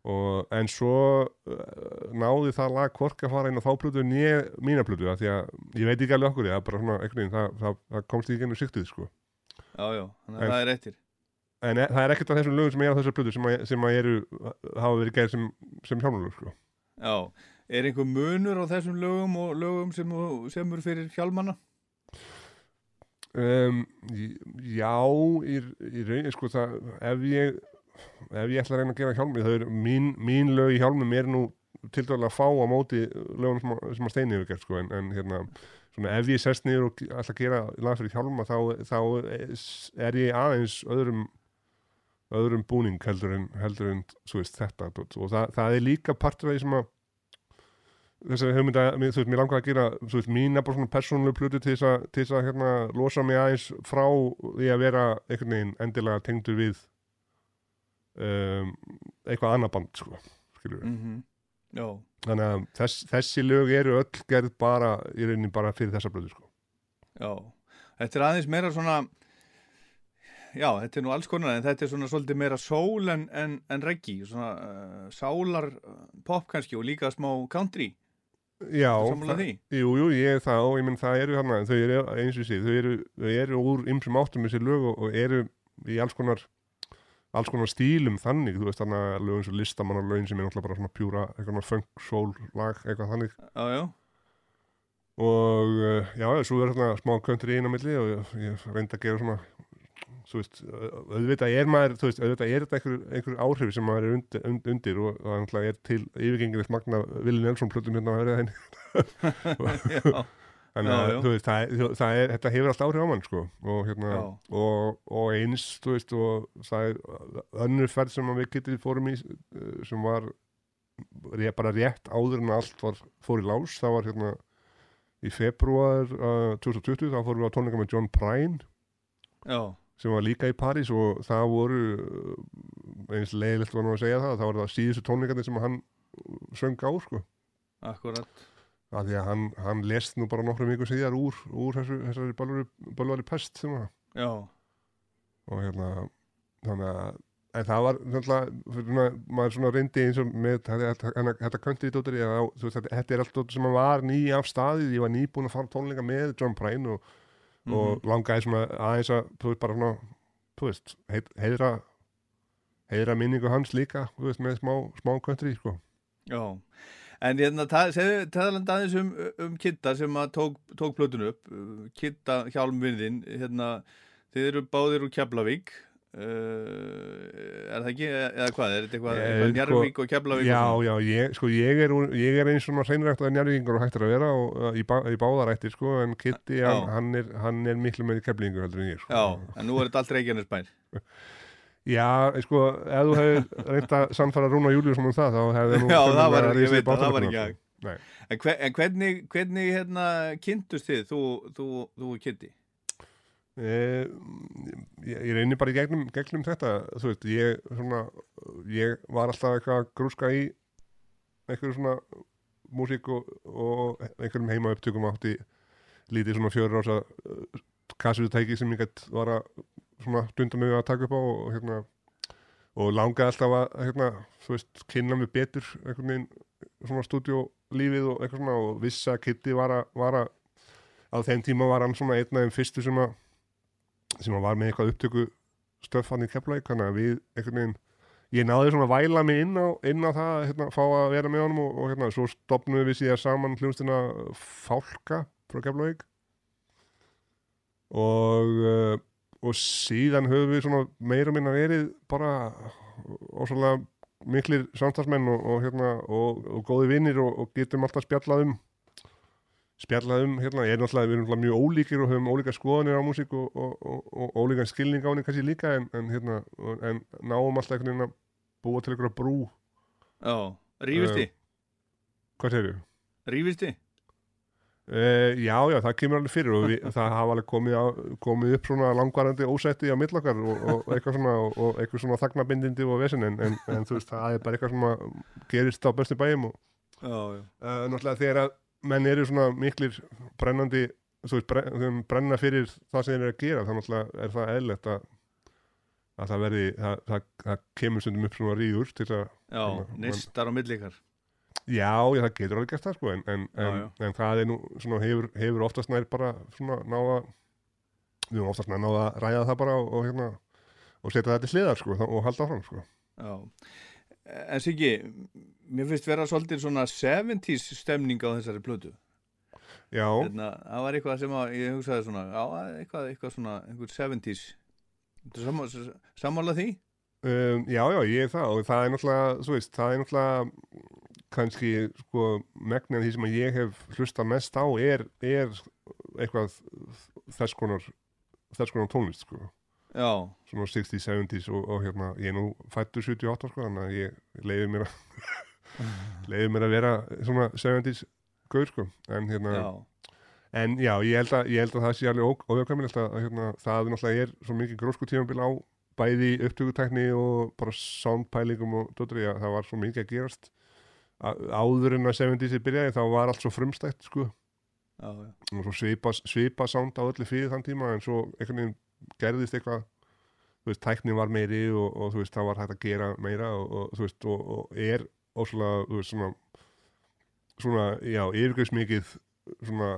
og en svo uh, náði það lag hvorki að fara inn á þá plötu nýja mína plötu því að ég veit ekki alveg okkur bara svona veginn, það, það, það komst ekki gennum siktið sko. Já, já, þannig að það er eftir en e, það er ekkert af þessum lögum sem er á þessar plötu sem, að, sem að eru, hafa verið gerð sem, sem hjálmarlög sko. Já, er einhver munur á þessum lögum og lögum sem þú semur fyrir hjálmanna? Um, já, í, í rauninni sko það, ef ég ef ég ætla að reyna að gera hjálmi það er mín, mín lög í hjálmum er nú til dæla að fá á móti lögum sem, að- sem að steini hefur gert sko en, en hérna, svona ef ég sest niður og ætla að gera lag fyrir hjálma þá, þá er ég aðeins öðrum öðrum búning heldur en, heldur en svo veist þetta og það, það er líka partur af því sem að þessari hugmynda, mér- þú veist, mér langar að gera þú veist, mína bara svona persónulegu plötu til þess að, til þess að hérna, losa mig aðeins frá því að vera einhvern veginn endilega tengdur við um, eitthvað annað band, sko, skilur við. Mm Já, Þannig að þess, þessi lög eru öll gerð bara, í rauninni bara fyrir þessa plötu, sko. já Þetta er aðeins meira svona Já, þetta er nú alls konar en þetta er svona svolítið meira sól en, en, en reggi svona uh, sálar uh, pop kannski og líka smá country Já, það- jú, jú, ég er það og ég menn það eru þarna, þau eru eins og sé, þau eru, þau eru úr ymsum áttum þessi lög og, og eru í alls konar alls konar stílum þannig, þú veist þarna lögum svo listamannarlögin sem er náttúrulega bara svona pjúra eitthvað funk, soul, lag, eitthvað þannig. Já, já, og uh, já, svo er þarna smá country inn á milli og ég, ég reyndi að gera svona þú veist, auðvitað er maður þú veist, auðvitað er þetta einhver, einhver áhrif sem maður er undir, und- undir og það er til yfirgengilegt magna Vili Nelson plötum hérna að vera henni Þannig að þú veist, það, það er, þetta hefur allt áhrif á mann sko og, hérna, og, og eins, þú veist, og það er önnur ferð sem við getið fórum í uh, sem var bara rétt áður en allt var fór í lás, það var hérna í februar uh, 2020 þá fórum við á tónleika með John Prine. Já, sem var líka í París og það voru eins leiðilegt var nú að segja það, það var það síðustu tónleikandi sem hann söng á sko. Akkurat. Að því að hann, hann lest nú bara nokkrum viku síðar úr, úr þessu, þessari bölvari pest sem að Já, og hérna þannig að en það var náttúrulega, maður svona reyndi eins og með þetta, country dóttir þetta, er allt dóttir sem var ný af staðið, ég var nýbúin að fara tónleika með John Prine og, og langaði svona aðeins að þú veist bara svona, þú veist, heiðra heiðra minningu hans líka þú veist, með smá, smá country sko. já. En hérna, ta- segðu taðaland aðeins um, um Kitta sem að tók, tók plötun upp. Kitta hjálmvinðin hérna, þið eru báðir úr Keflavík uh, er það ekki, eða hvað, er þetta eitthvað, Eh, eitthvað sko, Njarvík og Keflavík Já, og svona? já, ég, sko, ég er, ég er eins svona hreinræktaði njárvíkingur og hægt er að vera og, uh, í, bá, í báðarætti, sko, en Kitty, hann, hann, er, hann er miklu með keflingu heldur en ég, sko. Já, en nú er þetta allt Reykjanesbær [laughs] Já, sko, ef þú hefur reynt að samfara Rúna Júliusson um það, þá hefði nú Já, það var, ég veit að það var ekki sko. að Nei. En, hver, en hvernig, hvernig hérna, kynntust þið, þú, þú, þú og Kitti? Eh, ég, ég reyni bara í gegnum, gegnum þetta, þú veist, ég, svona, ég var alltaf eitthvað að grúska í einhverju svona músík og, og einhverjum heima upptökum átti lítið svona fjörur ása uh, kassutæki sem ég gætt var að svona stunda mig að taka upp á og hérna og langaði alltaf að hérna, þú veist, kynna mig betur einhvern veginn svona stúdíólífið og eitthvað svona og vissi að Kitty var að, var að á þeim tíma var hann svona einn af þeim fyrstu sem að sem var með eitthvað upptöku stöfan í Keflæk, þannig að við einhvern veginn, ég náði svona að væla mig inn á, inn á það, hérna, fá að vera með honum og, og hérna, svo stopnum við síðan saman hljómsdina Fálka frá Keflæk og uh, og síðan höfum við svona meira minna verið bara ósvalega miklir samstagsmenn og, og hérna og, góði vinnir og getum alltaf spjallað um spjallað um, hérna, ég er náttúrulega, við erum náttúrulega mjög ólíkir og höfum ólíka skoðanir á músík og, og, og, og ólíkan skilning á henni kannski líka en, en hérna, en náum alltaf einhvern veginn að búa til einhverja brú Já, rífist þið? Hvað segir þú? Rífist þið? Uh, já, já, það kemur alveg fyrir og við, [laughs] það hafa alveg komið, á, komið upp svona langvarandi ósætti á millakar og, og eitthvað svona, og, og eitthvað svona þagnabindindi og vesen en, en, en þú veist, það er bara eitthvað sem gerist á bestu bæjum og Já, já. uh, náttúrulega þegar að menn eru svona miklir brennandi þú veist, brenn, brenna fyrir það sem þeir eru að gera þá náttúrulega er það eðlegt að að það verði, það, það, það kemur stundum upp svona ríður til að Já, neistar á millikar. Já, já, það getur alveg gert það sko en, en, Já, en, já. en það er nú svona hefur, hefur oftast nær bara svona náða við höfum oftast nær náða að ræða það bara og, og hérna og setja það til hliðar sko og halda áfram sko Já. En Siggi, mér finnst vera svolítið svona 70s stemning á þessari plötu. Já, Hérna, það var eitthvað sem að, ég hugsaði svona, já, eitthvað, eitthvað svona, einhver 70s. Þú sammála, sammála því? um, já, já, ég er það og það er náttúrulega, þú veist, það er náttúrulega kannski sko megnin því sem að ég hef hlusta mest á er, er eitthvað þess konar þess konar tónlist sko Já, svona 60s, 70s og, og hérna, ég er nú fættur 78 sko, þannig að ég leiði mér að [laughs] leiði mér að vera svona 70s gaur sko, en hérna já, en já, ég held að, ég held að það sé alveg ójöfkamilegt að, hérna, það náttúrulega er svo mikið grósku tímabil á bæði upptökutækni og bara soundpælingum og dóttur, já, það var svo mikið að gerast. Áður en að 70s byrjaði þá var allt svo frumstætt sko. Já. og svo svipa, svipa sound á öllu fyrir þann tíma en svo einhvern veginn gerðist eitthvað. Þú veist, tæknin var meiri og, og þú veist, það var hægt að gera meira og, og þú veist, og, og er óslega, þú veist, svona svona, já, yfirgjöfs mikið svona,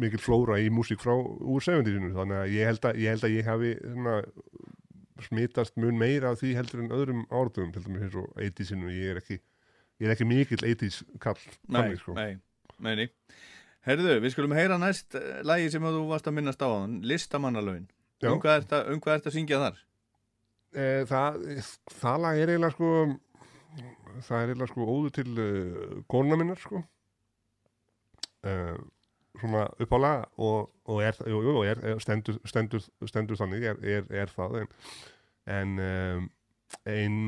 mikið flóra í músík frá úr 70-sinu þannig að ég held að ég, held að ég hafi svona smitast mun meira af því heldur en öðrum áratugum til dæmis eins og 80-sinu, ég er ekki ég er ekki mikill 80s kall Nei, sko. nei, nei. Herðu, við skulum heyra næst uh, lagi sem þú varst að minnast á hann, listamannalögin. Um hvað ert um hvað ert að syngja þar? e, það, það lag er eiginlega sko það er eiginlega sko óður til uh, konuna minnar sko. Uh, svona uppálega og, og er, jú, jú, er, stendur, stendur, stendur þannig er, er, er það en, en um, ein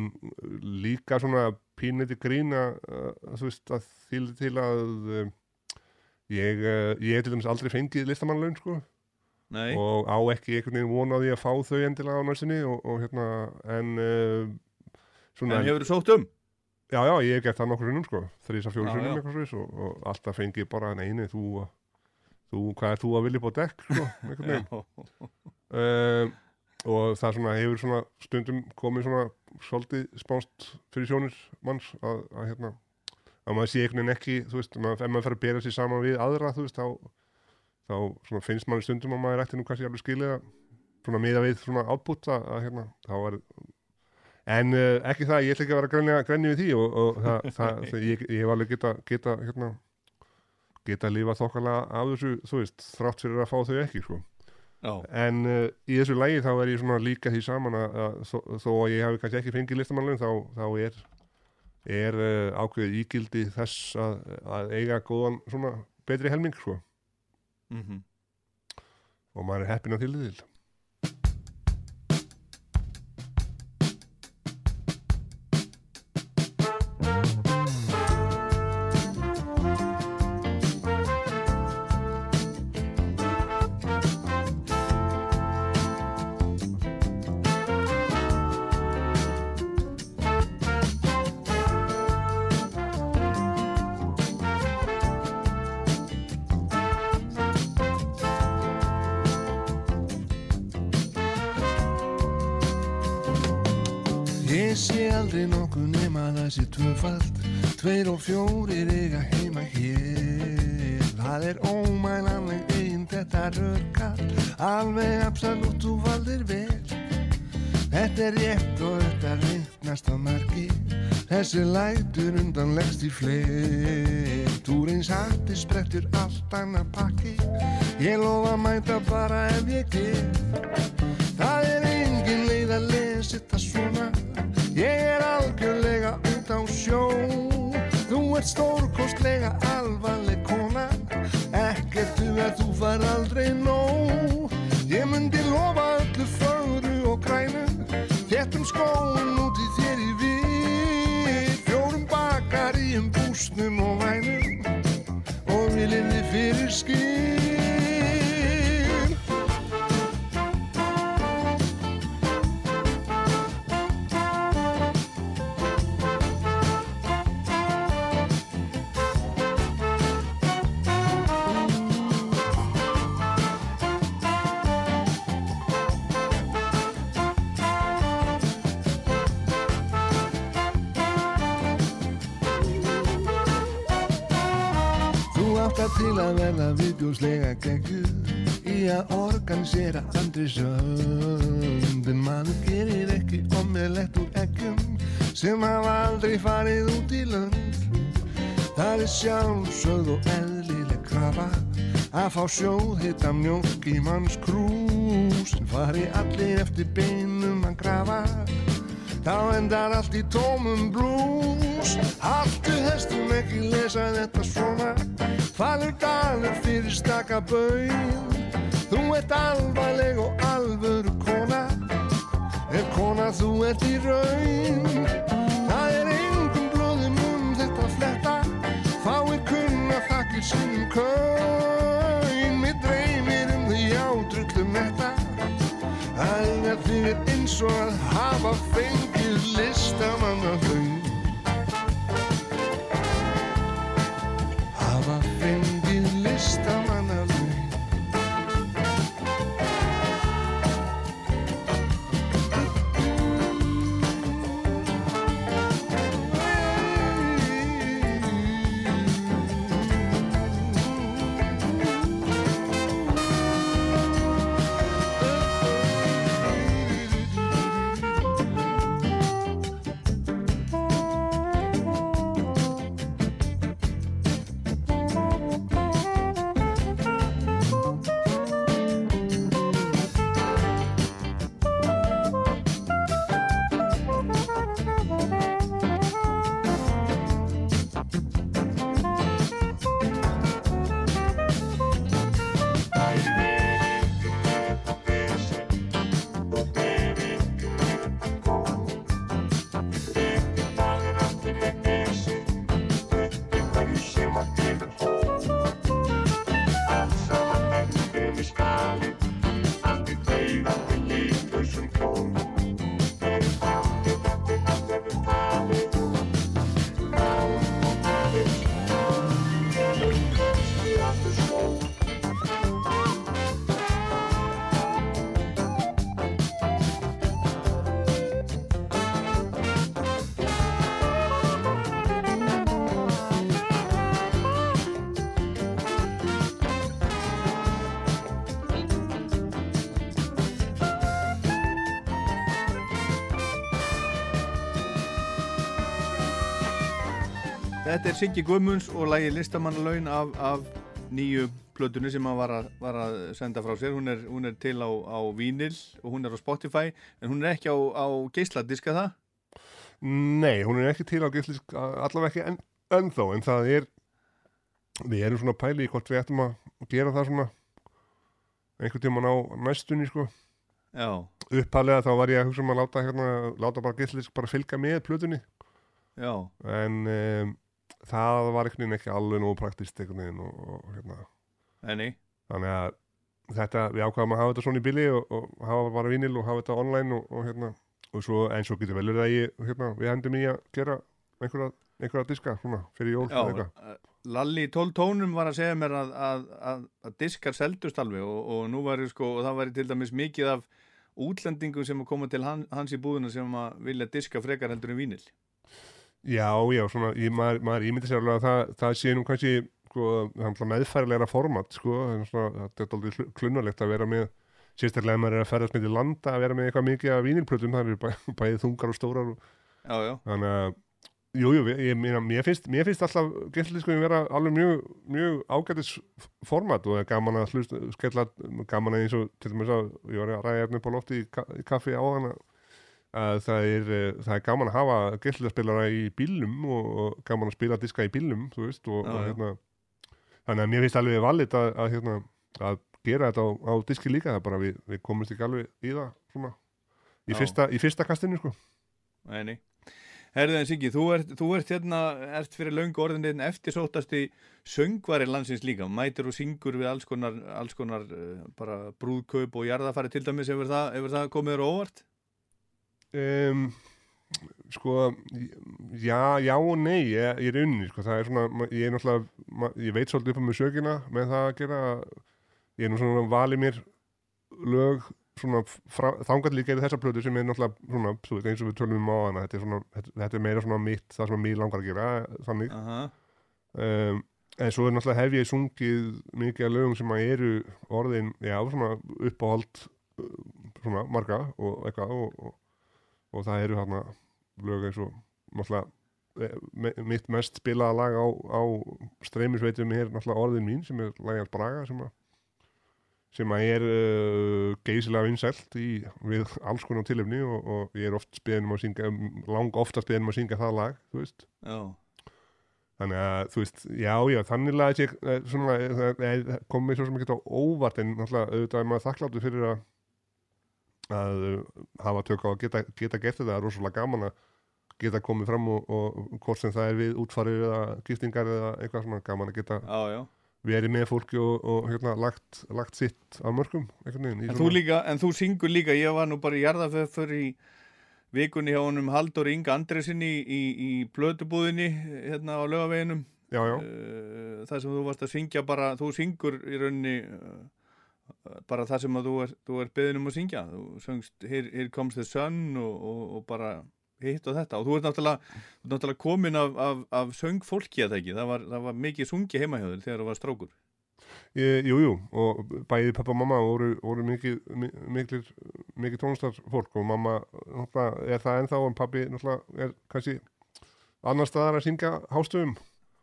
líka svona pínleiti grína uh, þú veist að því til að ég, ég til dæmis aldrei fengið listamannlaun sko. Nei, og á ekki einhvern veginn von á því að fá þau endilega á næstinni og, og hérna en svona en hefur þú sótt um? já já ég hef gert það nokkur sinnum sko. Þrýsa fjóru Já, sinnum eitthvað svoleiðis og, og alltaf fengi bara neini þú, þú hvað er þú að vilja upp á dekk sko einhvern veginn. Uh, og það svona hefur svona stundum komið svona svolítið spánst fyrir sjónir manns að, að hérna að maður sé einhvern veginn ekki, þú veist, maður, ef maður fer að bera sér saman við aðra, þú veist, þá, þá svona finnst manni stundum að maður ætti nú kannski alveg skilið að svona miða við svona að, að hérna, þá er en uh, ekki það, ég ætla ekki að vera grænja, grænja við því og, og það, það, [laughs] það ég, ég hef alveg geta, geta hérna, geta að lifa þokkalega af þessu, þú veist, þrátt fyrir að fá þau ekki, sko En uh, í þessu lægi þá er ég líka því saman að, að þó, þó að ég hafi kannski ekki fengið listamannlun þá, þá er, er uh, ákveðið ígildi þess að, að eiga góðan svona betri helming sko mhm. og maður er heppin að til því til. Þessi lætur undan leggst í fleir Túrins hatti sprettur allt annað pakki. Ég lofa mæta fá sjóð hitta mjólk í manns krús fari allir eftir beinum að grafa þá endar allt í tómum blús. Haltu hestum ekki lesa þetta svona. Falur dalur fyrir staka baun Þú ert alvarleg og alvöru kona. Ef kona þú ert í raun. Það er engum blóðum um þetta fletta. Fáir kunna þakkir sínum kaun eins og að hafa fengið listamanna hafa fengið listamanna Siggi Guðmunds og lagi listamannalaun af, af nýju plötunni sem hann var var að senda frá sér. Hún er, hún er til á, á Vínil og hún er á Spotify en hún er ekki á, á geisladiska það? Nei, hún er ekki til á gíslisk, allavega ekki en, ennþá, en það er, við erum svona pæli í hvort við ættum að gera það svona einhvern tímann á næstunni, sko. Já. Uppalega þá var ég að hugsa um að láta, hérna, láta bara gíslisk bara fylgja með plötunni. Já. En um, það var einhvern veginn ekki alveg nógu praktist einhvern veginn og, og hérna. Enni. Þannig að þetta, við ákvaðum að hafa þetta svona í bili og, og hafa bara vinil og hafa þetta online og, og hérna, og svo eins og getur velur það ég, hérna, við hendum í að gera einhverja, einhverja diska svona fyrir jól Já, eitthvað. Lalli í 12 tónum var að segja mér að, að, að, að diskar seldust alveg og, og nú var sko, og það var til dæmis mikið af útlendingum sem að koma til hann, hans í búðuna sem að vilja diska frekar heldur en vínil. Já, já, svona, ég, maður, maður ímyndi sér alveg að það, það sé nú kannski sko, meðfærilegra format sko, svona, þetta er aldrei klunnalegt að vera með sérstaklega ef maður er að ferðast með til landa að vera með eitthvað mikið af vínilplötum það eru bæ, [laughs] bæðið þungar og stórar og, Já, já. þannig að Jú, jú, ég, ég, mér, finnst, mér finnst alltaf gætlisku vera alveg mjög, mjög ágætis format og það er gaman að hlust, skella, gaman að eins og til dæmis að ég var að ræða hérna upp á lofti í, ka í kaffi á hana að það er, eh, það er gaman að hafa gætlispilara í bílnum og, gaman að spila diska í bílnum, þú veist og, Já, og hérna, þannig að mér finnst alveg valið að, að, hérna, að gera þetta á, á diski líka, bara við, við komumst ekki alveg í það svona, í, fyrsta, í fyrsta kastinu sko. Nei, nei. Herðið en Siggi, þú ert, þú ert hérna, ert fyrir löngu orðin einn eftirsóttasti söngvari landsins líka, mætir og syngur við alls konar, alls konar uh, bara brúðkaup og jarðafæri til dæmis, hefur það, hefur það komið þér óvart? Um, sko já, já og nei ég, ég er unni, sko, það er svona ég er náttúrulega, ég veit svolítið upp á mig sökina með það að gera ég er nú svona valið mér lög svona þangat líka í þessa plötu sem er náttúrulega svona, þú veit, eins og við tölum um á hana þetta er, svona, þetta, er meira svona mitt það sem mér langar að gera þannig Aha. um, en svo er náttúrulega hef ég sungið mikið af lögum sem að eru orðin, já, svona uppáhald uh, svona marga og eitthvað og, og, og það eru hérna lög eins og náttúrulega eh, mitt mest spilaða lag á, á streymisveitum er náttúrulega orðin mín sem er lagið Braga sem að sem að er uh, geysilega vinsælt í, við alls konar tilefni og, og ég er oft spiðinum að syngja lang oftast spiðinum að syngja það lag þú veist. Já, þannig að þú veist, já já þannig að eh, eh, það það kom mér svo sem ekki á óvart en náttúrulega auðvitað er maður þakkláttur fyrir að að uh, hafa tök á að geta, geta gert þetta, það er rosalega gaman að geta komið fram og, og hvort sem það er við útfarir eða giftingar eða eitthvað svona gaman að geta já, já. verið með fólki og, og hérna, lagt, lagt sitt á mörgum En þú, líka, en þú syngur líka, ég var nú bara í jarðaföfur í vikunni hjá honum Haldur Inga Andresinni í, í, í plötubúðinni hérna á lögaveginum. Uh, það sem þú varst að syngja bara, þú syngur í rauninni uh, bara það sem að þú er, þú er beðin um að syngja. Þú söngst Here, here comes the sun og, og, og bara hitt og þetta. Og þú ert náttúrulega, náttúrulega komin af, af, af söngfólki að það ekki? Það var, það var mikið sungi heima hjá þér þegar þú var strákur. Ég, jú, og bæði pappa og mamma voru, voru mikið, mi- mikið, mikið tónlistarfólk og mamma er það ennþá en pappi er kannski annar staðar að syngja hástöfum.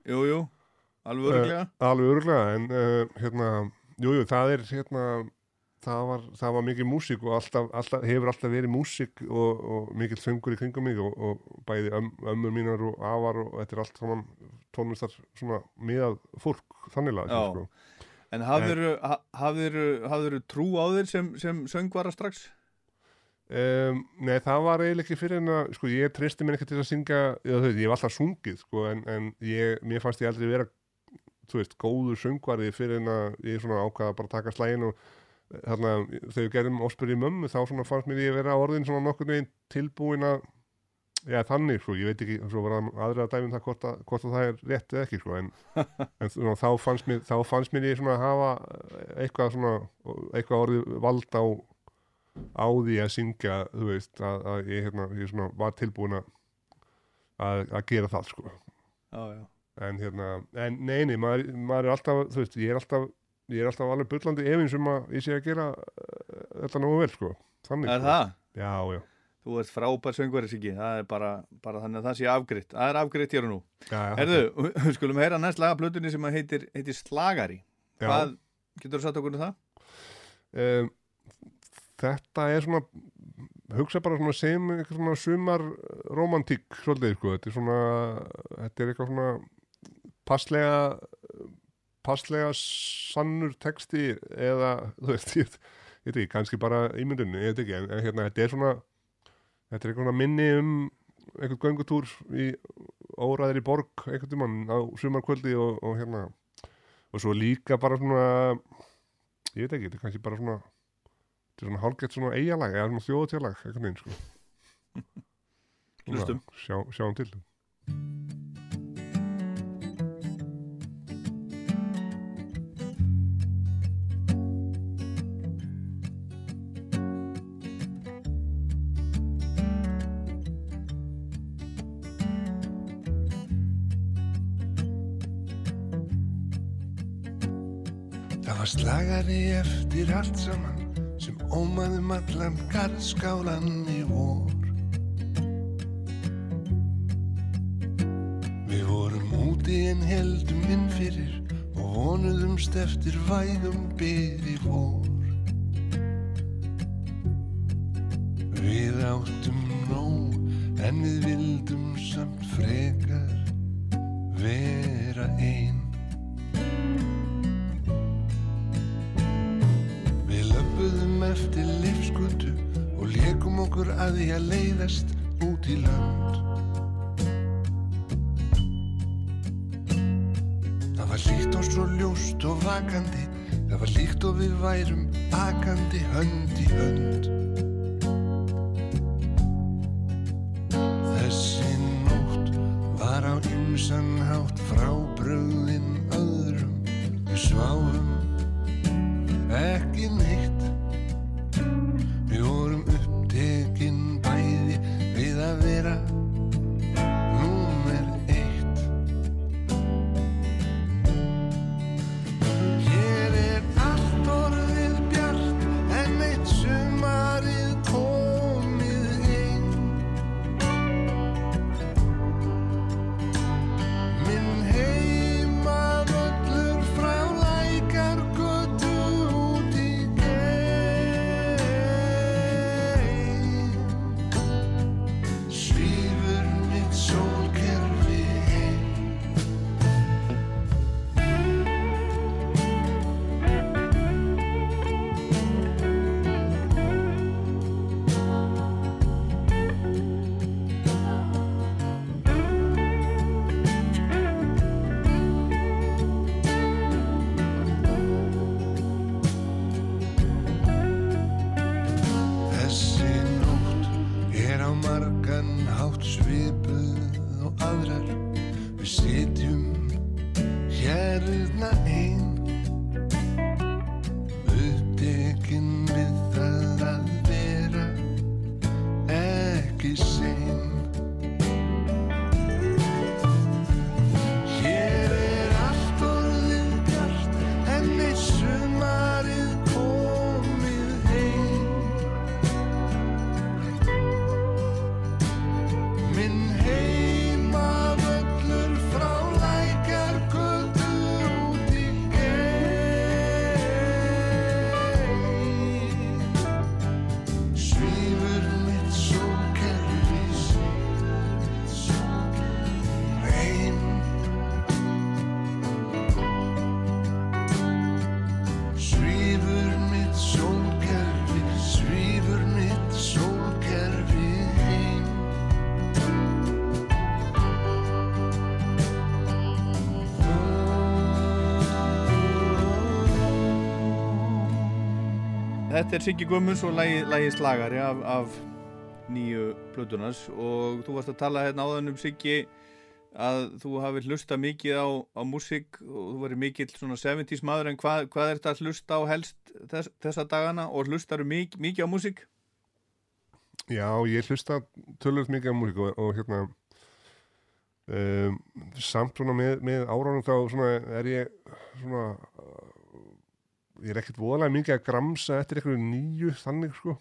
Jú, jú, alveg öruglega Uh, alveg öruglega, en uh, hérna, jú, jú, það er hérna, það var, það var mikið músík og alltaf, alltaf, hefur alltaf verið músík og, og mikið söngur í kringum mig og, og bæði öm, ömmur mínar og afar og þetta er allt saman tónlistar svona miðað fólk þannig lagað, Já. sko. En hafðiru, ha- hafðiru, hafðiru trú á þér sem, sem söngvara strax? Um, nei, það var eiginlega ekki fyrir en að, sko, ég tristi mér ekki til að syngja, eða, veit, ég hef alltaf sungið, sko, en, en ég, mér fannst ég aldrei vera, þú veist, góður söngvari fyrir en að ég svona ákvaða bara að taka slægin og eh, þarna, þegar við gerðum í mömmu, þá svona fannst mér ég vera orðin svona nokkurn veginn tilbúin að, já, þannig, sko, ég veit ekki, svo var aðra að dæmum það hvort, að, hvort að það er rétt eða ekki, sko, en, [laughs] en svona, þá fannst mér, þá fannst mér ég svona hafa eitthvað svona, eitthvað orðið vald á á því að syngja þú veist að, að ég, hérna, ég svona var tilbúin að að að gera það sko Já, já. En hérna, en neini maður, maður er alltaf, þú veist, ég er alltaf ég er alltaf alveg bullandi efins um að ég sé að gera uh, þetta nógu vel sko þannig Er sko. það? Já, já, Þú ert frábær söngveri, Siggi. Það er bara, bara þannig að það sé afgritt. Það er afgritt hér og nú. já, Herðu, [laughs] við skulum heyra næst laga plötunni sem að heitir, heitir Slagari. Hvað, getur þú satt okkur um það? um, þetta er svona hugsa bara svona sem svona sumar romantík svolítið sko, þetta er svona þetta er eitthvað svona passlega passlega sannur texti eða þú veist, ég, veit ekki, kannski bara ímyndun, ég veit ekki, en, hérna þetta er svona þetta er eitthvað svona minni um einhvern göngutúr í óræðir í borg einhvern tímann á sumarkvöldi og, og hérna og svo líka bara svona ég veit ekki, þetta er kannski bara svona þetta er svona hálfgett svona eigalag eða svona þjóðatjálag, einhvern veginn sko [laughs] Hlustum. sjá, sjáum til slagari eftir allt saman sem ómaðum allan garðskálan í vor. Við vorum úti en heldum inn fyrir og vonuðumst eftir vægum byði vor. Við áttum nóg en við vildum samt frekar vera einn. Eftir livskutu og leikum okkur að því að leiðast út í land. Það var líkt og svo ljóst og vakandi, það var líkt og við værum akandi hönd í hönd. Þessi nótt var á ymsan hátt svipuð og aðrar. Við sitjum hérna einn Þetta er Siggi Gummurs og lægi, lægi slagari af, af nýju plötunars og þú varst að tala hérna áðan um Siggi að þú hafi hlusta mikið á, á músík og þú verið mikill svona 70s maður. En hvað, hvað er þetta að hlusta á helst þess, þessa dagana? Og hlustaru mikið, mikið á músík? Já, ég hlusta tölvöld mikið á músík og, og hérna um, samt svona með, með áránum þá er ég svona ég er ekkert voðalega mikið að gramsa eftir einhverju nýju þannig sko.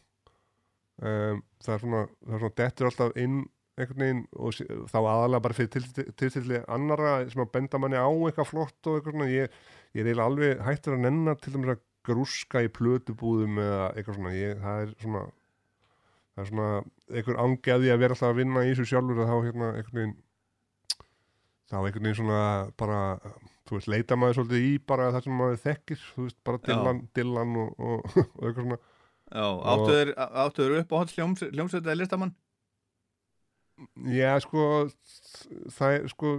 Um, það er svona það er svona dettur alltaf inn einhvern veginn og þá aðalega bara fyrir tilstilli til, til, til annara sem að benda manni á eitthvað flott og eitthvað svona. Ég, ég er eiginlega alveg hættur að nenna til dæmis að grúska í plötubúðum eða eitthvað svona. Ég, það er svona það er svona einhver angeði að vera alltaf að vinna í þessu sjálfur að þá hérna einhvern veginn þá einhvern veginn svona bara þú veist, leita maður svolítið í bara það sem maður þekkir, þú veist, bara Já. Dylan, Dylan og, og, [laughs] og eitthvað svona Já, áttu þeir, áttu þeir upp á hótt hljómsveit eða listamann? Já, sko það er sko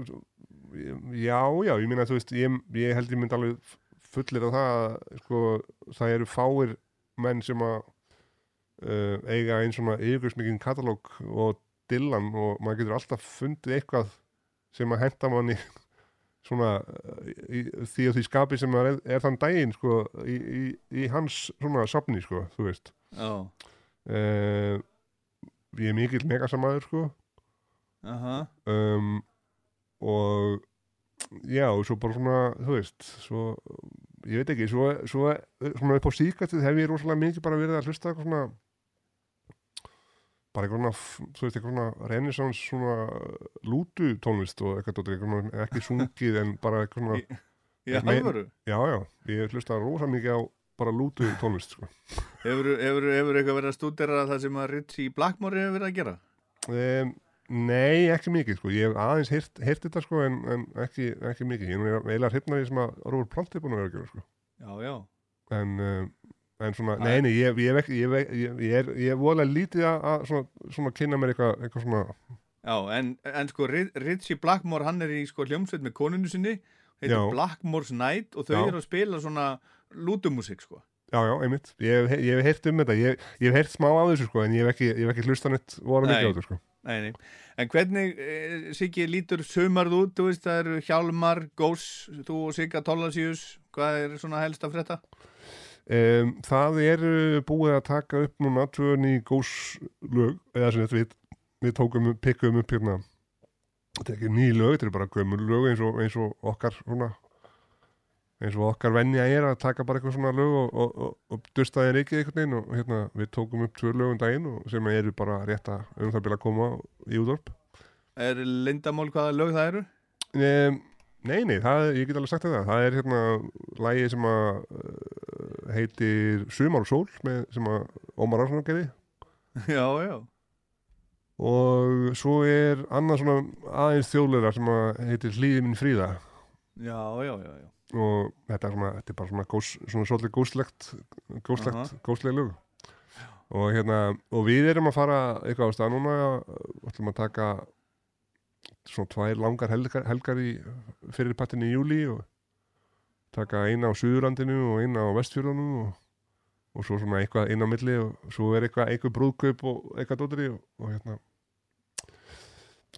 já, já, ég meina, þú veist ég, ég held ég myndi alveg fullir af það að, sko, það eru fáir menn sem að uh, eiga einn svona yfirgrusmikinn katalóg og Dylan og maður getur alltaf fundið eitthvað sem að henda manni svona uh, í, því og því skapi sem er, er þann daginn sko, í, í, í hans svona safni, sko, þú veist. Já, uh, ég er mikill megasamaður, sko. Aha, um, og já, og svo bara svona þú veist, svo ég veit ekki, svo, svo svona upp á síkastið hef ég rosalega mikið bara verið að hlusta svona bara f- þú veist, eitthvað svona renaissance svona lútu tónlist og eitthvað eitthvað ekki sungið en bara svona í Mein- alvöru? já, já, ég hlusta rosa mikið á bara lútu tónlist, sko Hefur, eitthvað verið að stúdera það sem að Ritchie Blackmore hefur verið að gera? Um, nei, ekki mikið sko. ég hef aðeins heyrt þetta sko, en, en ekki, ekki mikið, ég er eiginlega hryfnaði sem að Róður Plant er búin að vera að gera sko. Já, já. en, um, en svona, nei, nei, ég, ég, ég, ég, er, ég er voðalega lítið að, svona, svona kynna mér eitthvað, eitthvað svona Já, en, en sko Ri- Ritchie Blackmore hann er í sko hljómsveit með konunu sinni heitir. Blackmore's Night og þau Já. eru að spila svona lútumúsík sko já, já, einmitt, ég hef, heyrt um þetta ég, ég hef heyrt smá á þessu sko, en ég hef ekki, ekki hlusta neitt voðalega mikið á þetta sko. Nei, nei. En hvernig, e, Siggi, lítur sumarð út, þú veist, það eru Hjálmar, Gós, þú og Sigga Tollasíus, hvað er svona helst að frétta? Um, það er uh, búið að taka upp núna tvö ný góðslög eða sem við, við tókum, pikkum upp hérna þetta er ekki ný lög, þetta er bara gömul lög eins og, eins og okkar svona, eins og okkar venja er að taka bara eitthvað svona lög og, og, og, og dustaði reikið einhvern veginn og hérna við tókum upp tvö lög um daginn og sem eru bara rétt að um það byrja að koma í útvarp Er lindamál hvaða lög það eru? um, Nei, nei, það, ég get alveg sagt þetta það er hérna lægi sem að uh, heitir Sumar og sól með, sem að Ómar Arsson gerði [laughs] já, já. og svo er annað svona aðeins þjóðlega sem að heitir Hlýði minn fríða Já, já, já, já. og þetta er svona, þetta er bara svona, gós, svona svolítið góðslegt góðslegt, Aha. góðsleg lög og hérna, og við erum að fara eitthvað á stað núna og ætlum að taka svona tvær langar helgar, helgar í fyrirpartin í júli og taka eina á Suðurlandinu og eina á Vestfjörðunum og, og svo svona eitthvað inn á milli og svo er eitthvað eitthvað brúðkaup og eitthvað dótri og, og hérna.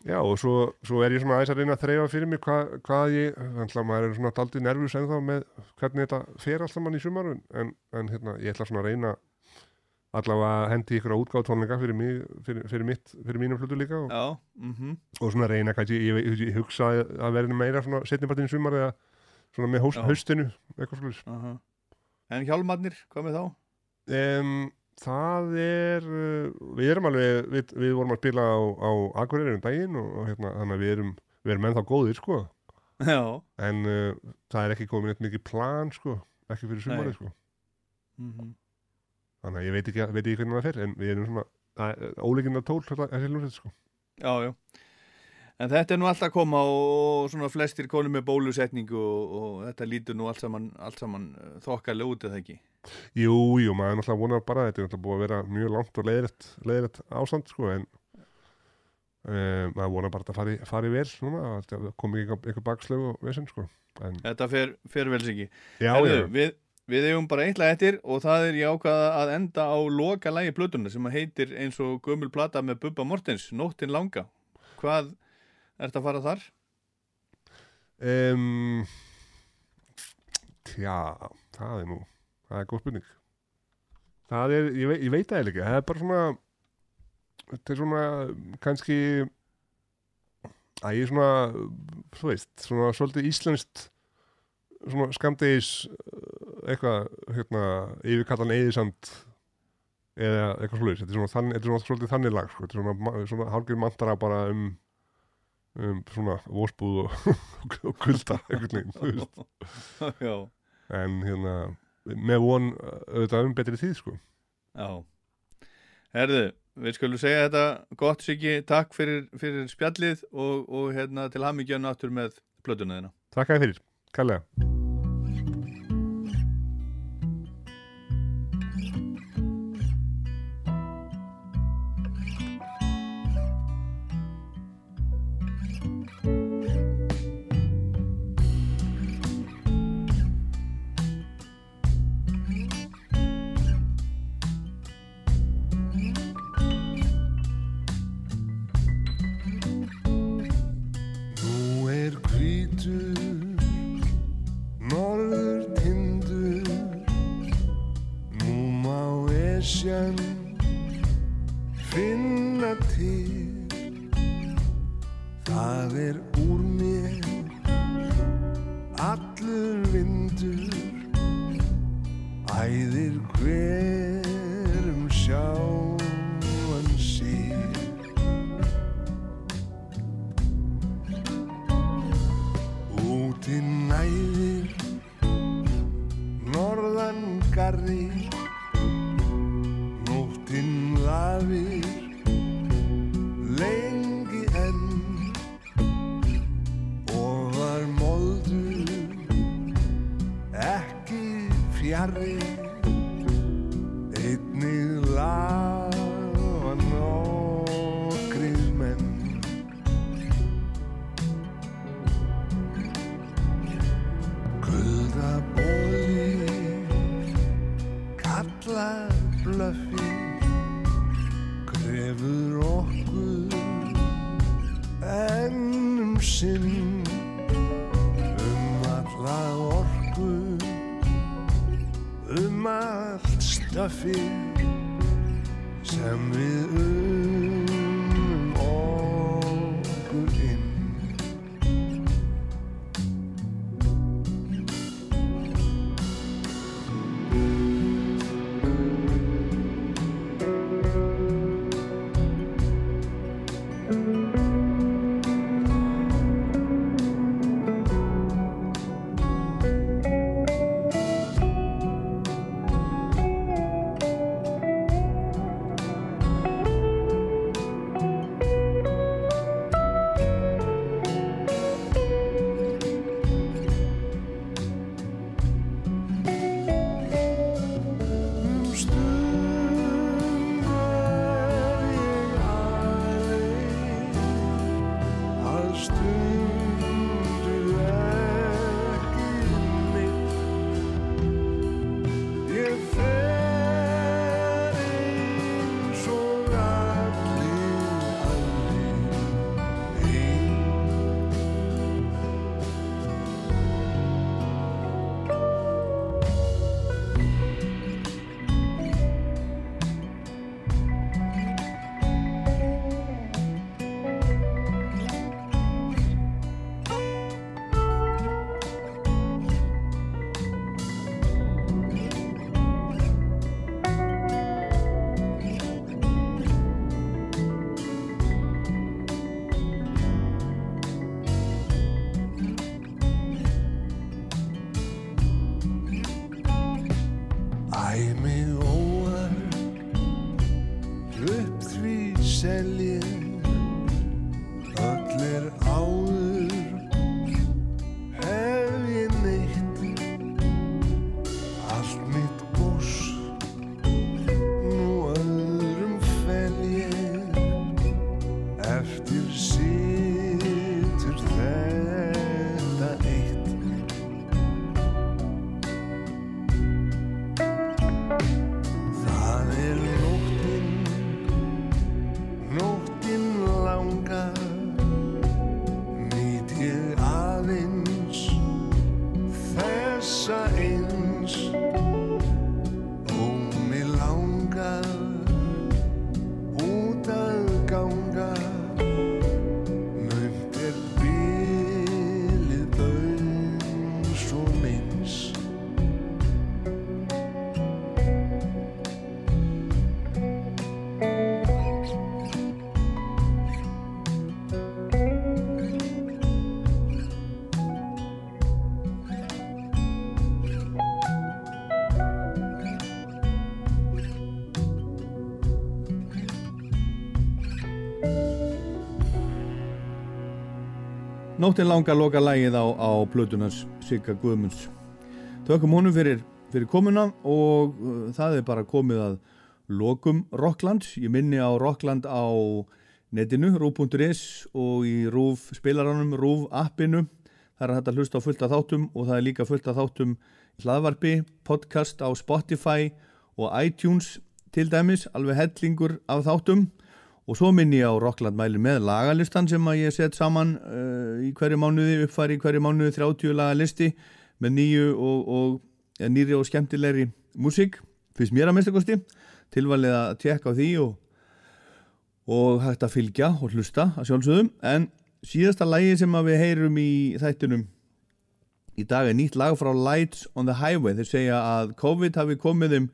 Já, og svo, svo er ég svona aðeins að reyna að þreyfa fyrir mig hvað, hvað ég, þannig að maður er svona daldið nervus ennþá með hvernig þetta fer alltaf mann í sumar en, en hérna, ég ætla svona að reyna allavega hendi ykkur á útgáð tónleika fyrir, mig, fyrir, fyrir mitt, fyrir mínum hlutu líka og, Já, mhm og svona reyna kannski, ég, ég, ég hugsa að- að verði meira svona setnipartin sumar eða svona með Já. haustinu, eitthvað slúðis. Aha. En hjálmarnir, hvað með þá? Um, það er uh, við erum alveg, við, við vorum að spila á, á Akureyri um daginn og, hérna, þannig að við erum, við erum ennþá góðir sko Já, en uh, það er ekki komin eitt mikið plan sko, ekki fyrir sumarið sko mhm þannig að ég veit ekki, veit ekki hvernig það fer en við erum svona, óleikinn að tól þetta- þessi lúsið sko Já, já. En þetta er nú alltaf að koma og svona flestir konum með bólusetningu og, og þetta lítur nú allt saman, saman uh, þokkalega út eða ekki. Jú, jú, maður er náttúrulega vonar bara þetta er náttúrulega búið að vera mjög langt og leiðrætt ástand sko en uh, maður vonar bara að fari, fari vel núna, að þetta komi ekki eitthvað bakslög og vesen sko en, Þetta fer, fer vel sig ekki. Við, eigum bara eitthvað eftir og það er ég ákvaða að enda á loka lægi plötuna sem heitir eins og gömul plata með Bubba Mortens, Nóttin langa. Hvað ert að fara þar? um, Tja, það er nú það er góð spurning það er, ég, veit, ég veit það ekki það er bara svona þetta er svona kannski að ég er svona þú veist, svona svolítið íslenskt svona skamdegis eitthvað, hérna yfirkallan eðisand eða eitthvað slúðis, þetta er svona, þann, svona svolítið þannig lag, sko, þetta er svona, svona hálfgeir mantara bara um um svona vósbúð [laughs] og, og kulda einhvern veginn, [laughs] en hérna með von uh, auðvitað um betri tíð sko. Já. Herðu, við skulum segja þetta gott Siggi, takk fyrir, fyrir spjallið og, og hérna til hamingjönu aftur með plötuna þina. Takk að fyrir, kallega nóttin langa loka lægið á, á plötunars Sigga Guðmunds. Tökum honum fyrir, fyrir komuna og uh, það er bara komið að lokum Rocklands ég minni á Rockland á netinu, rúf.is og í rúf spilaranum, rúf appinu. Það er hægt að hlusta á fullt af þáttum og það er líka fullt af þáttum hlaðvarpi, podcast á Spotify og iTunes til dæmis, alveg hellingur af þáttum og svo minn ég á Rockland mæli með lagalistan sem að ég set saman uh, í hverju mánuði, uppfæri í hverju mánuði 30 lagalisti með nýju og, og ja, nýri og skemmtilegri músík, fyrst mér að minnstakosti tilvalið að tjekka á því og, og hægt að fylgja og hlusta að sjálfsögðum en síðasta lagi sem við heyrum í þættunum í dag er nýtt lag frá Lights on the Highway. Þeir segja að COVID hafi komið þeim,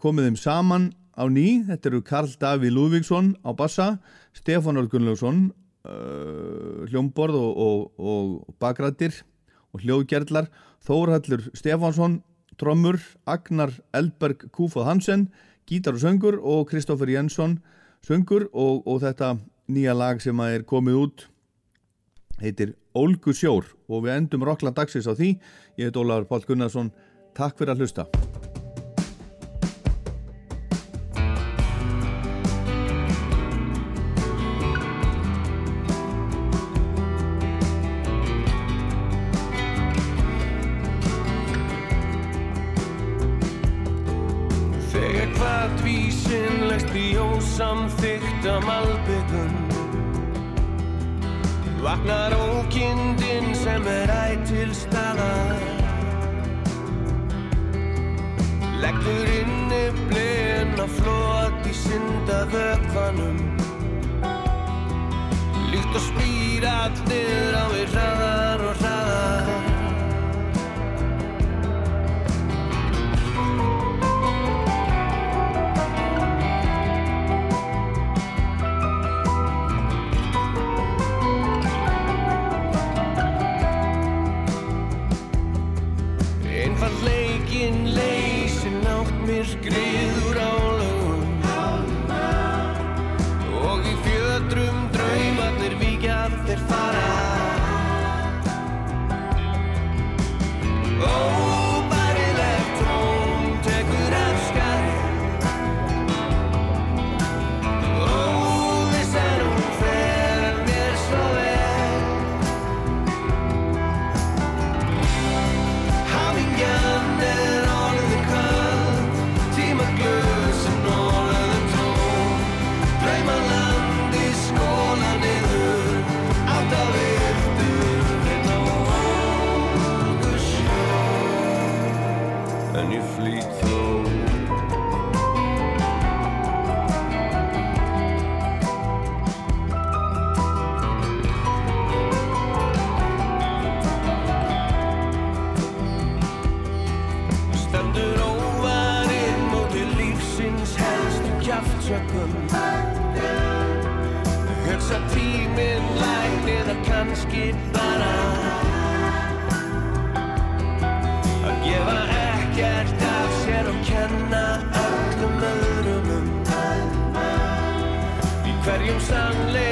komið þeim saman á ný þetta eru Karl Daví Lúðvíksson á bassa, Stefán Olgunljósson uh, hljómborð og, og, og bakrættir og hljóðgerðlar Þórhallur Stefánsson trommur, Agnar Eldberg Kúfað Hansen, gítar og söngur og Kristófur Jensson söngur og, og þetta nýja lag sem er komið út heitir Ólgu sjór og við endum Rockland dagsins á því. Ég heit Ólaður Pál Gunnarsson. Takk fyrir að hlusta vökvanum. Líkt og spýr allir á við hraðar sun